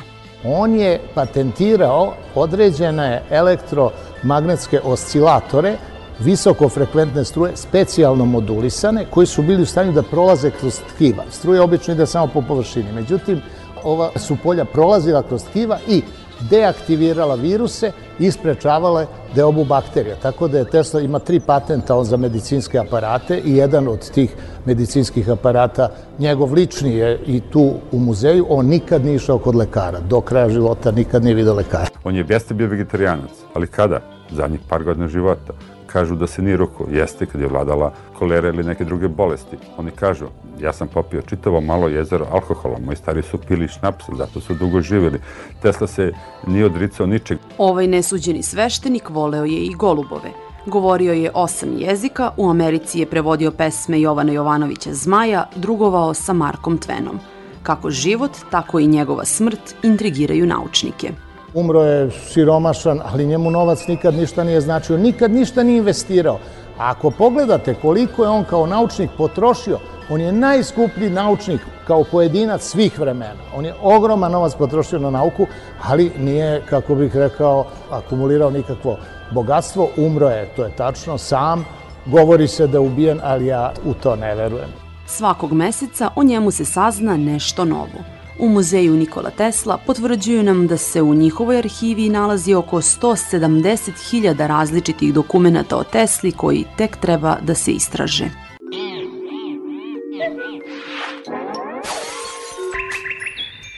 On je patentirao određene elektromagnetske oscilatore, visokofrekventne struje, specijalno modulisane, koji su bili u stanju da prolaze kroz tkiva. Struje obično ide samo po površini. Međutim, ova su polja prolazila kroz tkiva i deaktivirala viruse i isprečavala deobu bakterija. Tako da je Tesla ima tri patenta on za medicinske aparate i jedan od tih medicinskih aparata, njegov lični je i tu u muzeju, on nikad nije išao kod lekara. Do kraja života nikad nije vidio lekara. On je jeste bio vegetarijanac, ali kada? Zadnjih par godina života. Kažu da se nije ruko, jeste kad je vladala kolera ili neke druge bolesti. Oni kažu, ja sam popio čitavo malo jezero alkohola, moji stari su pili šnaps, zato su dugo živjeli. Tesla se nije odricao ničeg. Ovaj nesuđeni sveštenik voleo je i golubove. Govorio je osam jezika, u Americi je prevodio pesme Jovana Jovanovića Zmaja, drugovao sa Markom Tvenom. Kako život, tako i njegova smrt intrigiraju naučnike. Umro je siromašan, ali njemu novac nikad ništa nije značio, nikad ništa nije investirao. A ako pogledate koliko je on kao naučnik potrošio, on je najskuplji naučnik kao pojedinac svih vremena. On je ogroman novac potrošio na nauku, ali nije, kako bih rekao, akumulirao nikakvo bogatstvo. Umro je, to je tačno, sam. Govori se da je ubijen, ali ja u to ne verujem. Svakog meseca o njemu se sazna nešto novo. U muzeju Nikola Tesla potvrđuju nam da se u njihovoj arhivi nalazi oko 170.000 različitih dokumenata o Tesli koji tek treba da se istraže.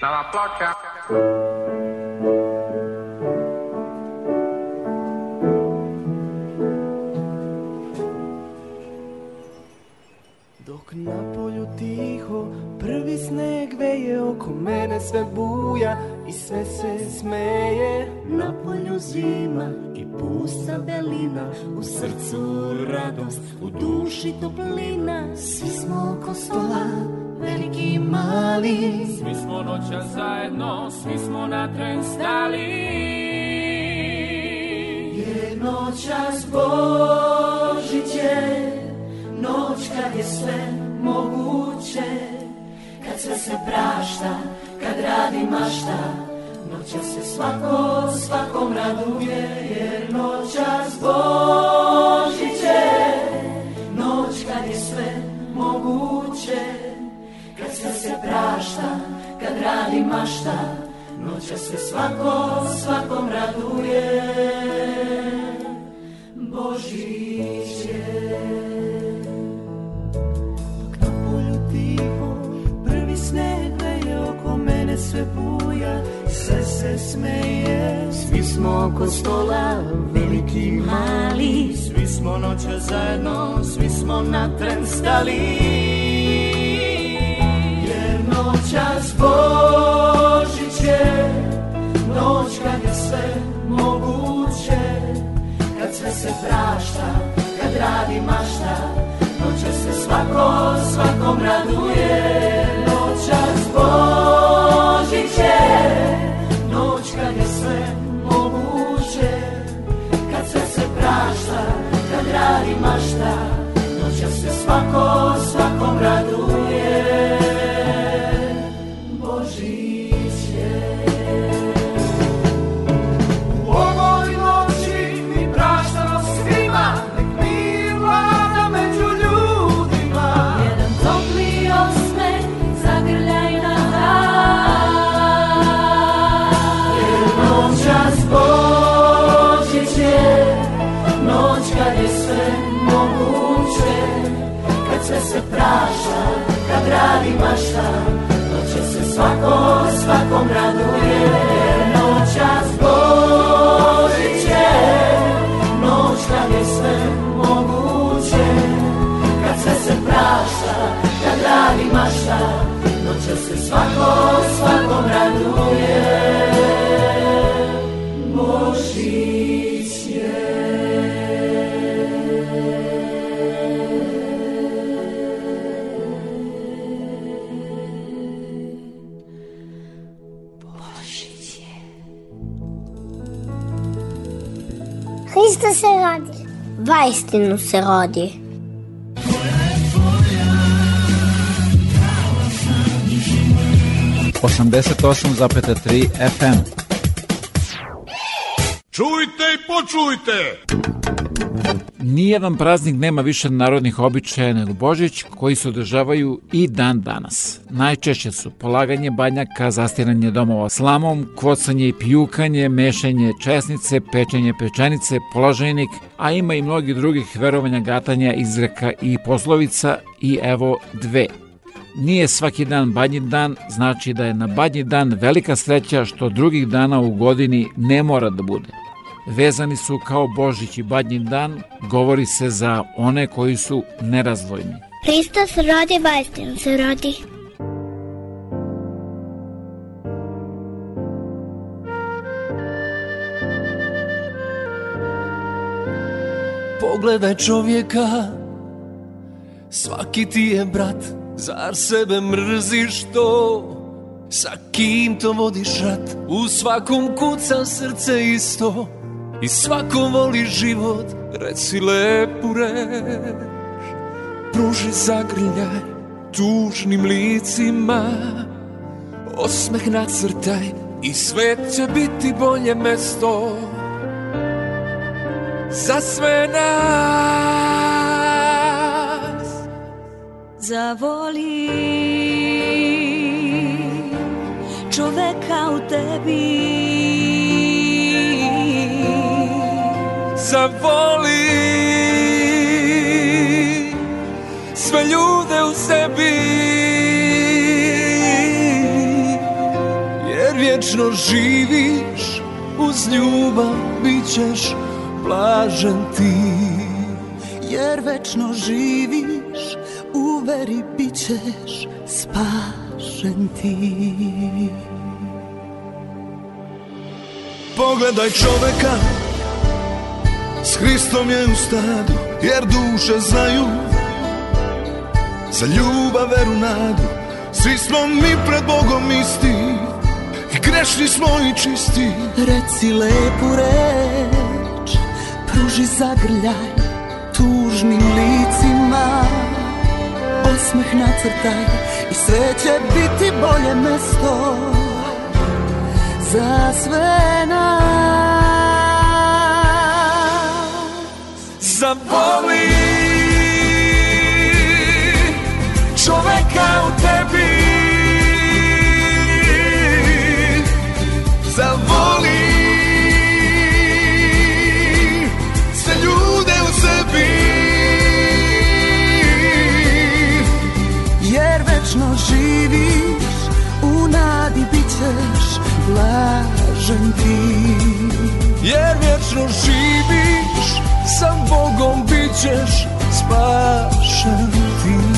Nova ploča. Dok na polju tiho prvi sneg veje oko mene sve buja i sve se smeje. Na polju zima i pusta belina U srcu radost, u duši toplina. Svi smo oko stola, veliki i mali. Svi smo noća zajedno, svi smo na tren stali. Jer noćas Božić je Noć kad je sve moguće sve se prašta, kad radi mašta. Noća se svako svakom raduje Jer noćas Božić je Noć kad je sve moguće Kad sve se prašta, kad radi mašta. Noća se svako svakom raduje. Božić sve buja sve se smeje. Svi smo oko stola, veliki i mali. Svi smo noća zajedno, svi smo na tren stali. Jer noćas Božić je Noć kad je sve moguće. Kad sve se prašta, kad radi mašta Noća se svako, svakom raduje. Noćas Božić prašta, kad radi mašta Noćas se svako, svakom raduje Христа се роди. Вайстино се роди. 88,3 FM. Čujte i počujte! Nijedan praznik nema više narodnih običaja nego Božić koji se održavaju i dan danas. Najčešće su polaganje banjaka, zastiranje domova slamom, kvocanje i pijukanje, mešanje česnice, pečenje pečenice, polaženik, a ima i mnogi drugih verovanja gatanja, izreka i poslovica i evo dve – Nije svaki dan badnji dan, znači da je na badnji dan velika sreća što drugih dana u godini ne mora da bude. Vezani su kao Božić i badnji dan, govori se za one koji su nerazdvojni. Hristos rodi, vaistinu se rodi. Pogledaj čovjeka Svaki ti je brat Zar sebe mrziš to? Sa kim to vodiš rat? U svakom kuca srce isto. I svako voli život. Reci lepu reč. Pruži zagrljaj Tužnim licima. Osmeh nacrtaj I svet će biti bolje mesto. Za sve nas Zavoli. Čoveka u tebi. Zavoli. Sve ljude u sebi. Jer vječno živiš uz ljubav bit ćeš blažen ti. Jer večno živiš u veri bit ćeš spašen ti. Pogledaj čoveka S Hristom je u stadu Jer duše znaju. Za ljubav, veru, nadu Svi smo mi pred Bogom isti. I grešni smo i čisti. Reci lepu reč Pruži zagrljaj tužnim licima Osmeh nacrtaj i sve će biti bolje mesto Za sve nas Zavoli čoveka u tebi Zavoli blažen ti Jer vječno živiš, sa Bogom bit ćeš spašen ti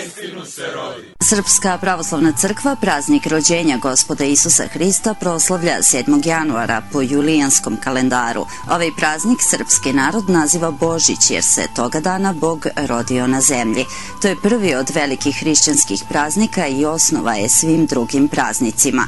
vajstinu se rodi. Srpska pravoslavna crkva praznik rođenja gospoda Isusa Hrista proslavlja 7. januara po julijanskom kalendaru. Ovaj praznik srpski narod naziva Božić jer se toga dana Bog rodio na zemlji. To je prvi od velikih hrišćanskih praznika i osnova je svim drugim praznicima.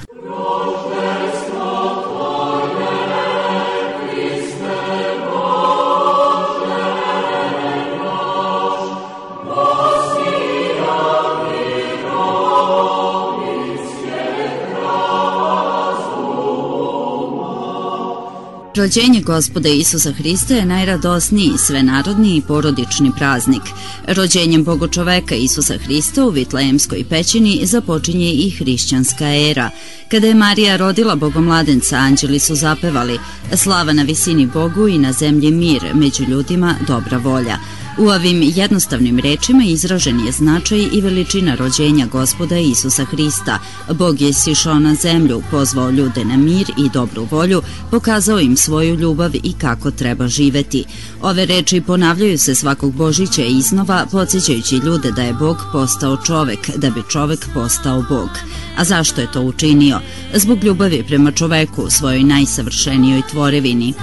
Rođenje gospoda Isusa Hrista je najradosniji, svenarodni i porodični praznik. Rođenjem bogočoveka Isusa Hrista u Vitlejemskoj pećini započinje i hrišćanska era. Kada je Marija rodila bogomladenca, anđeli su zapevali Slava na visini Bogu i na zemlji mir, među ljudima dobra volja. U ovim jednostavnim rečima izražen je značaj i veličina rođenja gospoda Isusa Hrista. Bog je sišao na zemlju, pozvao ljude na mir i dobru volju, pokazao im svoju ljubav i kako treba živeti. Ove reči ponavljaju se svakog Božića iznova, podsjećajući ljude da je Bog postao čovek, da bi čovek postao Bog. A zašto je to učinio? Zbog ljubavi prema čoveku, svojoj najsavršenijoj tvorevini.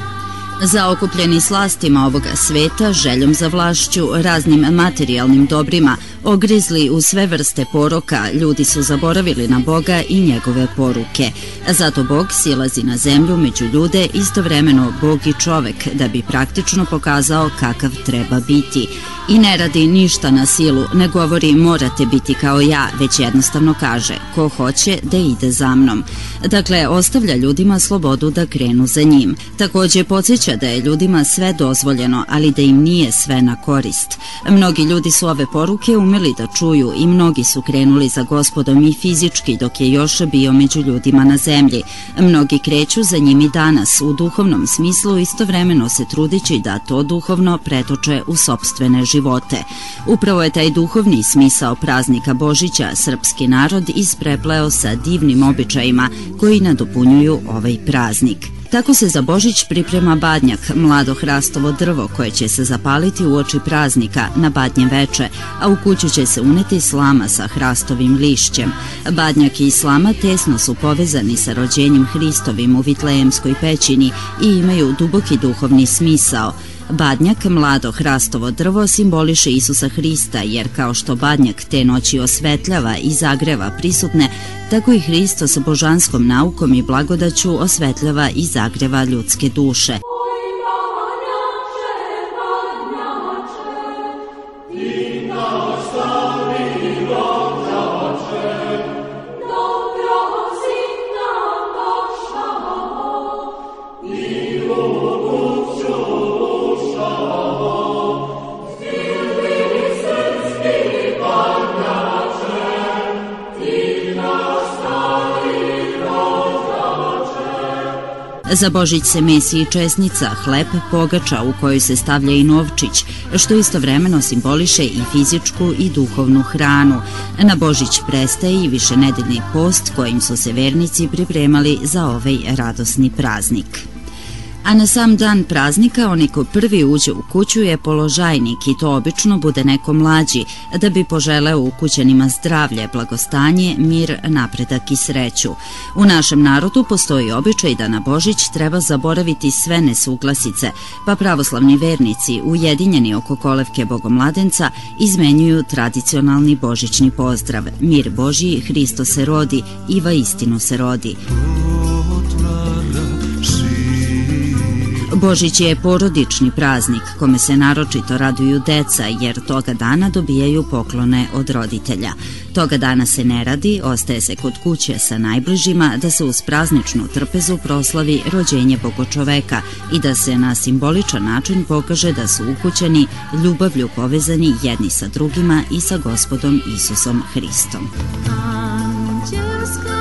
Zaokupljeni slastima ovoga sveta, željom za vlašću, raznim materijalnim dobrima, ogrizli u sve vrste poroka, ljudi su zaboravili na Boga i njegove poruke. Zato Bog silazi na zemlju među ljude, istovremeno Bog i čovek, da bi praktično pokazao kakav treba biti. I ne radi ništa na silu, ne govori morate biti kao ja, već jednostavno kaže ko hoće da ide za mnom. Dakle, ostavlja ljudima slobodu da krenu za njim. Takođe podsjeća da je ljudima sve dozvoljeno, ali da im nije sve na korist. Mnogi ljudi su ove poruke umeli da čuju i mnogi su krenuli za gospodom i fizički dok je još bio među ljudima na zemlji. Mnogi kreću za njim i danas u duhovnom smislu istovremeno se trudići da to duhovno pretoče u sobstvene živote. Upravo je taj duhovni smisao praznika Božića srpski narod isprepleo sa divnim običajima koji nadopunjuju ovaj praznik. Tako se za Božić priprema badnjak, mlado hrastovo drvo koje će se zapaliti u oči praznika na badnje veče, a u kuću će se uneti slama sa hrastovim lišćem. Badnjak i slama tesno su povezani sa rođenjem Hristovim u Vitlejemskoj pećini i imaju duboki duhovni smisao – Badnjak, mlado hrastovo drvo, simboliše Isusa Hrista, jer kao što badnjak te noći osvetljava i zagreva prisutne, tako i Hristo sa božanskom naukom i blagodaću osvetljava i zagreva ljudske duše. Za Božić se mesi i česnica, hleb, pogača u kojoj se stavlja i novčić, što istovremeno simboliše i fizičku i duhovnu hranu. Na Božić prestaje i višenedeljni post kojim su se vernici pripremali za ovaj radosni praznik. A na sam dan praznika onaj ko prvi uđe u kuću je položajnik i to obično bude neko mlađi, da bi poželeo ukućanima zdravlje, blagostanje, mir, napredak i sreću. U našem narodu postoji običaj da na Božić treba zaboraviti sve nesuglasice, pa pravoslavni vernici, ujedinjeni oko kolevke Bogomladenca, izmenjuju tradicionalni božićni pozdrav Mir Božji, Hristo se rodi, Iva istinu se rodi. Božić je porodični praznik kome se naročito raduju deca jer toga dana dobijaju poklone od roditelja. Toga dana se ne radi, ostaje se kod kuće sa najbližima da se uz prazničnu trpezu proslavi rođenje Bogočoveka i da se na simboličan način pokaže da su ukućeni ljubavlju povezani jedni sa drugima i sa gospodom Isusom Hristom. Anđelska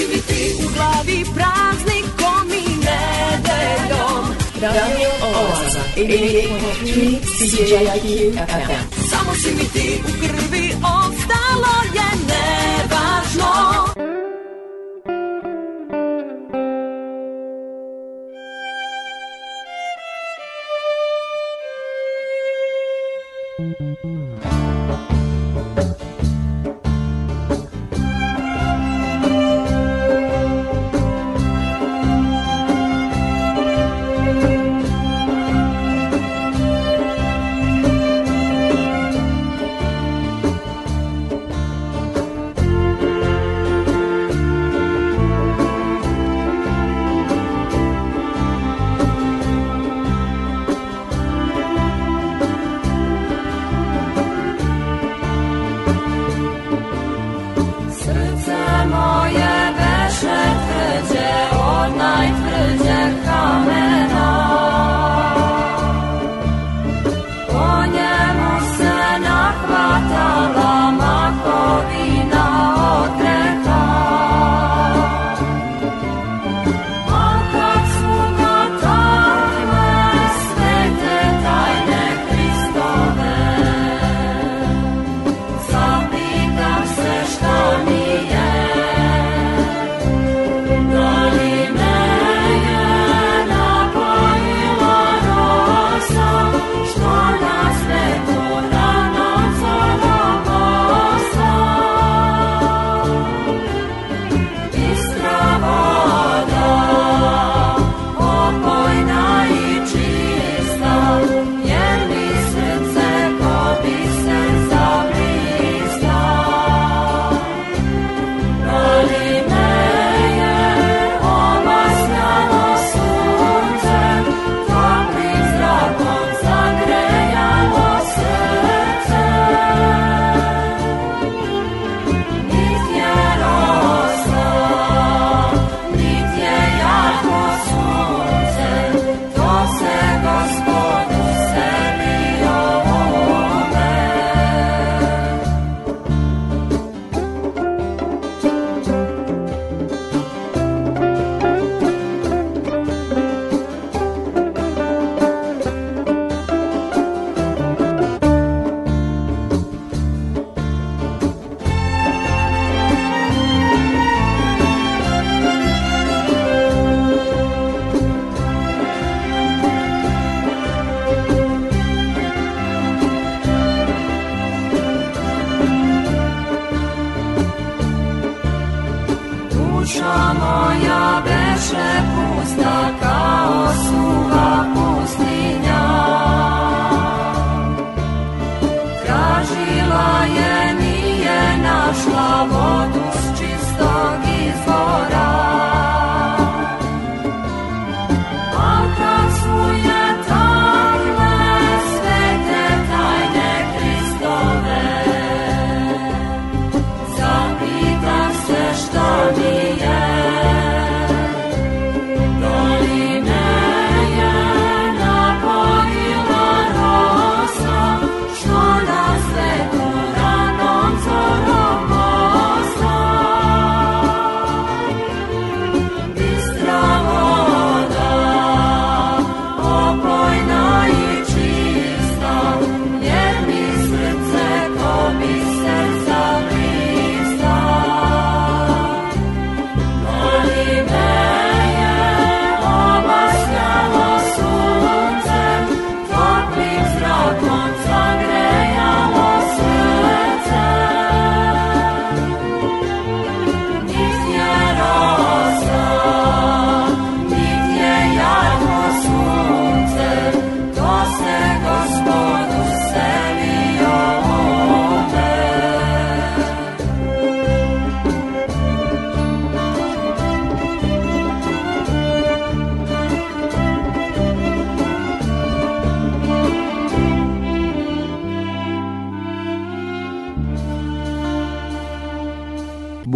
si mi ti u glavi praznikom i nedeljom. Radio Oaza, 88.3 CJIQ FM. Samo si mi ti u krvi, ostalo je nevažno.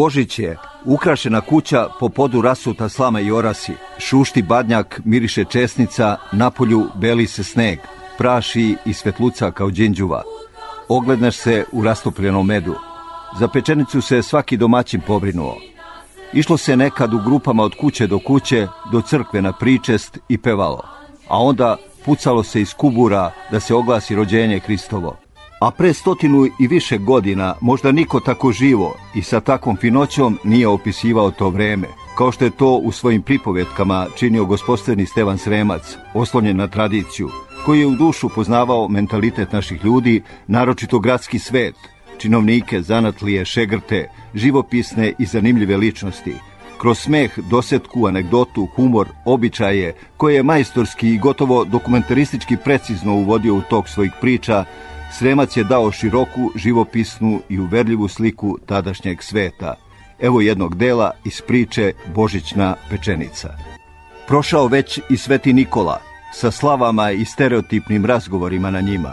Božić je, ukrašena kuća po podu rasuta slama i orasi, šušti badnjak, miriše česnica, napolju beli se sneg, praši i svetluca kao džinđuva. Ogledneš se u rastopljenom medu. Za pečenicu se svaki domaćin pobrinuo. Išlo se nekad u grupama od kuće do kuće, do crkve na pričest i pevalo. A onda pucalo se iz kubura da se oglasi rođenje Hristovo. A pre stotinu i više godina možda niko tako živo i sa takvom finoćom nije opisivao to vreme, kao što je to u svojim pripovetkama činio gospodstveni Stevan Sremac, oslonjen na tradiciju, koji je u dušu poznavao mentalitet naših ljudi, naročito gradski svet, činovnike, zanatlije, šegrte, živopisne i zanimljive ličnosti, kroz smeh, dosetku, anegdotu, humor, običaje, koje je majstorski i gotovo dokumentaristički precizno uvodio u tok svojih priča, Sremac je dao široku, živopisnu i uverljivu sliku tadašnjeg sveta. Evo jednog dela iz priče Božićna pečenica. Prošao već i Sveti Nikola, sa slavama i stereotipnim razgovorima na njima.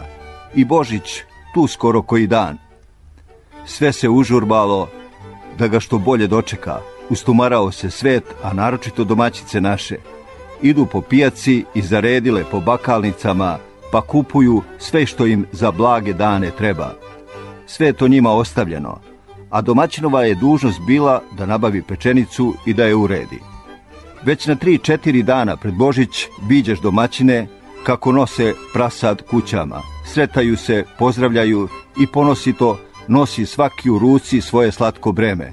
I Božić, tu skoro koji dan. Sve se užurbalo da ga što bolje dočeka. Ustumarao se svet, a naročito domaćice naše. Idu po pijaci i zaredile po bakalnicama, pa kupuju sve što im za blage dane treba. Sve to njima ostavljeno, a domaćinova je dužnost bila da nabavi pečenicu i da je uredi. Već na tri, četiri dana pred Božić viđeš domaćine kako nose prasad kućama. Sretaju se, pozdravljaju i ponosito nosi svaki u ruci svoje slatko breme.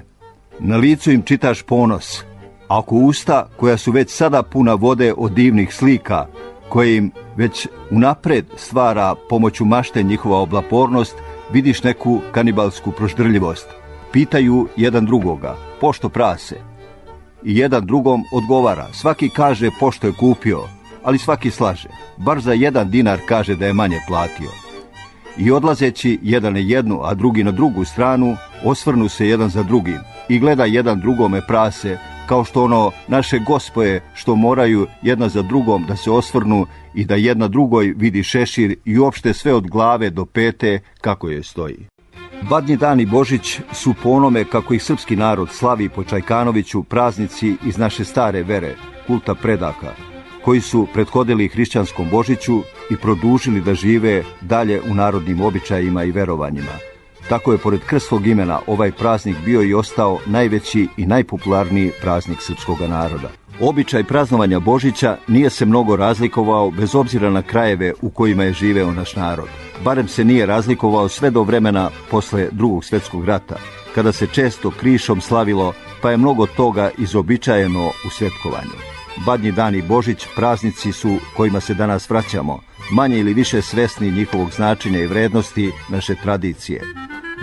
Na licu im čitaš ponos, a oko usta koja su već sada puna vode od divnih slika, koje im već unapred stvara pomoću mašte njihova oblapornost, vidiš neku kanibalsku proždrljivost. Pitaju jedan drugoga, pošto prase? I jedan drugom odgovara, svaki kaže pošto je kupio, ali svaki slaže. Bar za jedan dinar kaže da je manje platio. I odlazeći jedan na jednu, a drugi na drugu stranu, osvrnu se jedan za drugim i gleda jedan drugome prase, kao što ono naše gospoje što moraju jedna za drugom da se osvrnu i da jedna drugoj vidi šešir i uopšte sve od glave do pete kako je stoji. Badnji dan i Božić su po onome kako ih srpski narod slavi po Čajkanoviću praznici iz naše stare vere, kulta predaka, koji su prethodili hrišćanskom Božiću i produžili da žive dalje u narodnim običajima i verovanjima. Tako je pored krstog imena ovaj praznik bio i ostao najveći i najpopularniji praznik srpskog naroda. Običaj praznovanja Božića nije se mnogo razlikovao bez obzira na krajeve u kojima je živeo naš narod. Barem se nije razlikovao sve do vremena posle drugog svetskog rata, kada se često krišom slavilo, pa je mnogo toga izobičajeno u svetkovanju. Badnji dan i Božić praznici su kojima se danas vraćamo, manje ili više svesni njihovog značenja i vrednosti naše tradicije.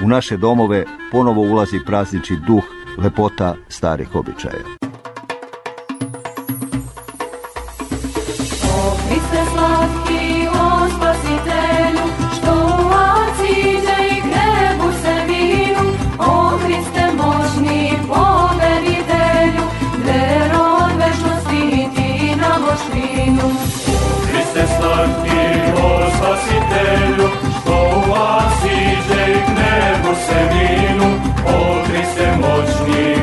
U naše domove ponovo ulazi praznični duh, lepota starih običaja. Gnebu se vinu, o Hriste moćni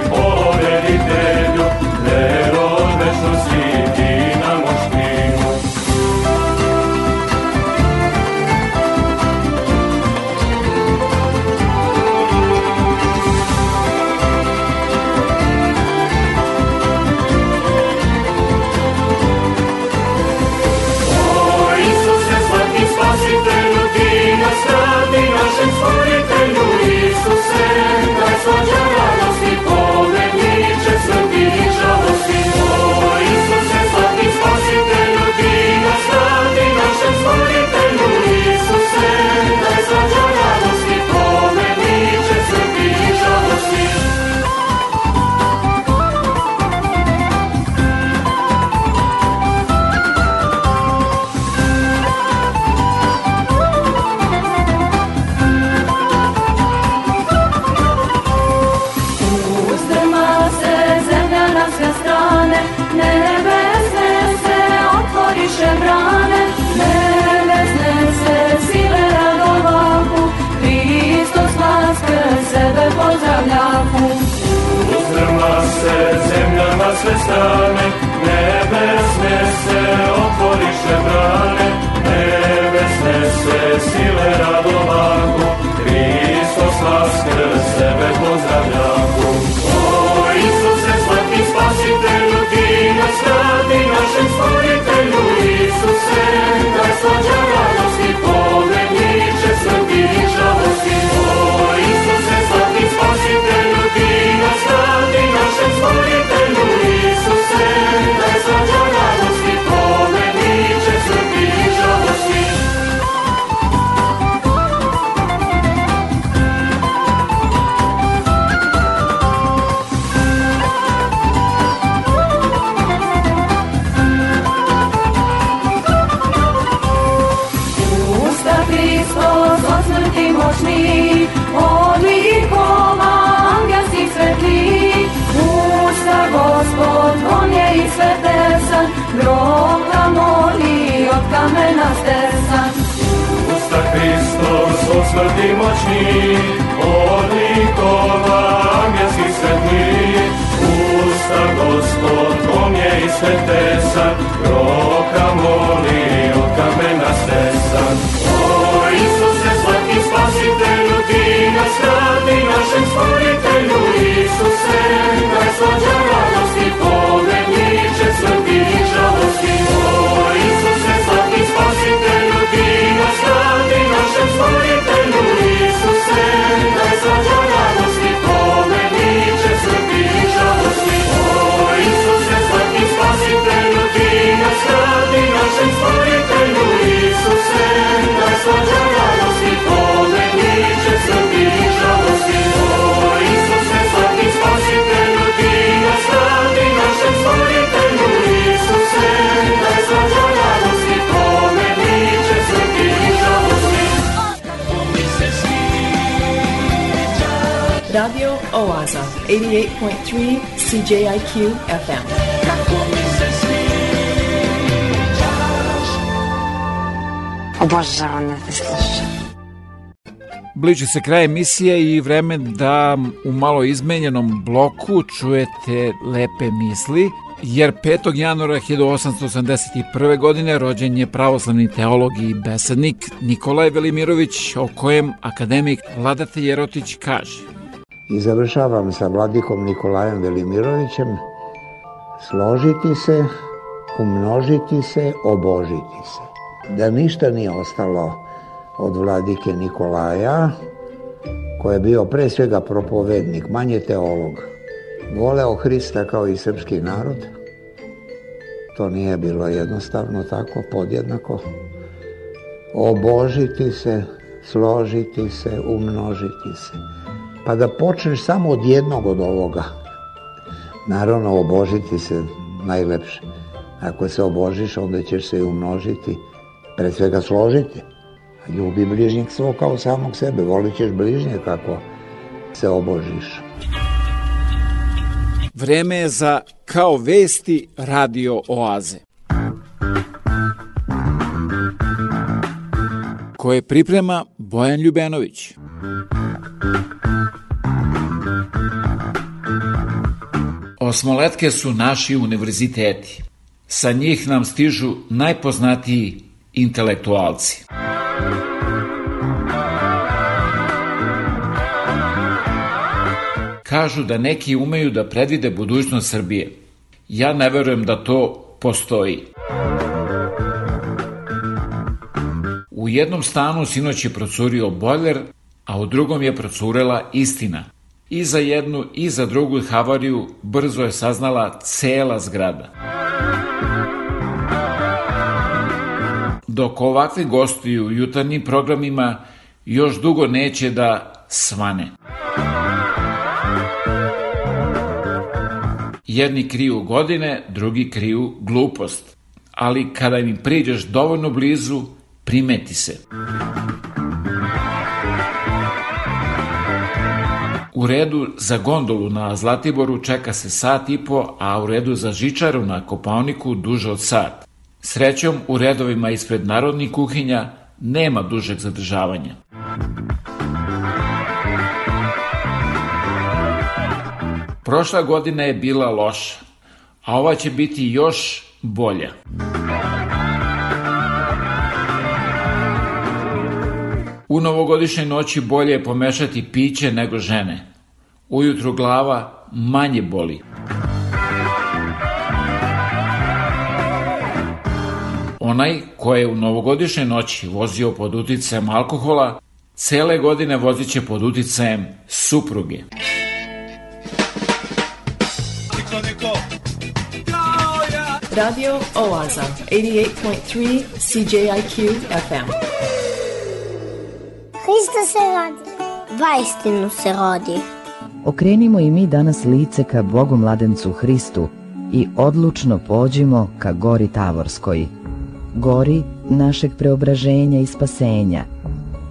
sve Od smrti moćni, od likova angelskih svetli. Usta Gospod, on je i svetesan, roka moli od kamena stesan. O Isuse, slatki spasitelju, ti nas radi našem stvoritelju. Isuse, daj slađa radosti, Oaza, 88.3 CJIQ FM. Obožavam da te slušam. Bliži se kraj emisije i vreme da u malo izmenjenom bloku čujete lepe misli, jer 5. januara 1881. godine rođen je pravoslavni teolog i besednik Nikolaj Velimirović, o kojem akademik Vladate Jerotić kaže. I završavam sa vladikom Nikolajem Velimirovićem složiti se, umnožiti se, obožiti se. Da ništa nije ostalo od vladike Nikolaja, koji je bio pre svega propovednik, manje teolog. Voleo Hrista kao i srpski narod. To nije bilo jednostavno tako, podjednako. Obožiti se, složiti se, umnožiti se. Pa da počneš samo od jednog od ovoga. Naravno, obožiti se najlepše. Ako se obožiš, onda ćeš se i umnožiti, pre svega složiti. Ljubi bližnjeg svog kao samog sebe, volit ćeš bližnje kako se obožiš. Vreme je za Kao vesti radio oaze. Koje priprema Bojan Ljubenović. Osmoletke su naši univerziteti. Sa njih nam stižu najpoznatiji intelektualci. Kažu da neki umeju da predvide budućnost Srbije. Ja ne verujem da to postoji. U jednom stanu sinoć je procurio bojler, a u drugom je procurela istina. I za jednu i za drugu havariju brzo je saznala cela zgrada. Dok ovakvi gostuju u jutarnjim programima, još dugo neće da svane. Jedni kriju godine, drugi kriju glupost. Ali kada im priđeš dovoljno blizu, primeti se. U redu za gondolu na Zlatiboru čeka se sat i po, a u redu za žičaru na Kopavniku duže od sat. Srećom, u redovima ispred narodnih kuhinja nema dužeg zadržavanja. Prošla godina je bila loša. a ova će biti još bolja. U novogodišnjoj noći bolje je pomešati piće nego žene. Ujutru glava manje boli. Onaj ko je u novogodišnjoj noći vozio pod uticajem alkohola, cele godine vozit će pod uticajem supruge. Radio Oaza, 88.3 CJIQ FM. Hristo se rodi. Vaistinu se rodi. Okrenimo i mi danas lice ka Bogu mladencu Hristu i odlučno pođimo ka gori Tavorskoj, gori našeg preobraženja i spasenja.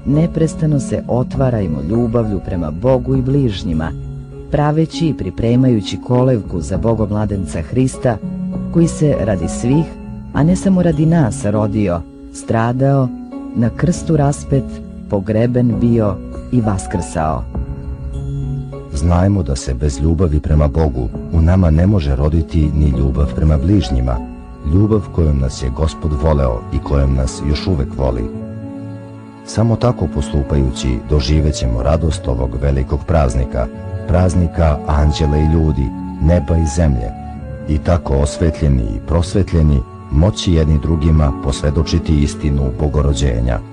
Neprestano se otvarajmo ljubavlju prema Bogu i bližnjima, praveći i pripremajući kolevku za Bogomladenca Hrista, koji se radi svih, a ne samo radi nas rodio, stradao, na krstu raspet, pogreben bio i vaskrsao. Znajmo da se bez ljubavi prema Bogu u nama ne može roditi ni ljubav prema bližnjima, ljubav kojom nas je Gospod voleo i kojom nas još uvek voli. Samo tako postupajući doživećemo radost ovog velikog praznika, praznika anđela i ljudi, neba i zemlje, i tako osvetljeni i prosvetljeni moći jedni drugima posvedočiti istinu bogorođenja.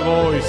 Na tvoj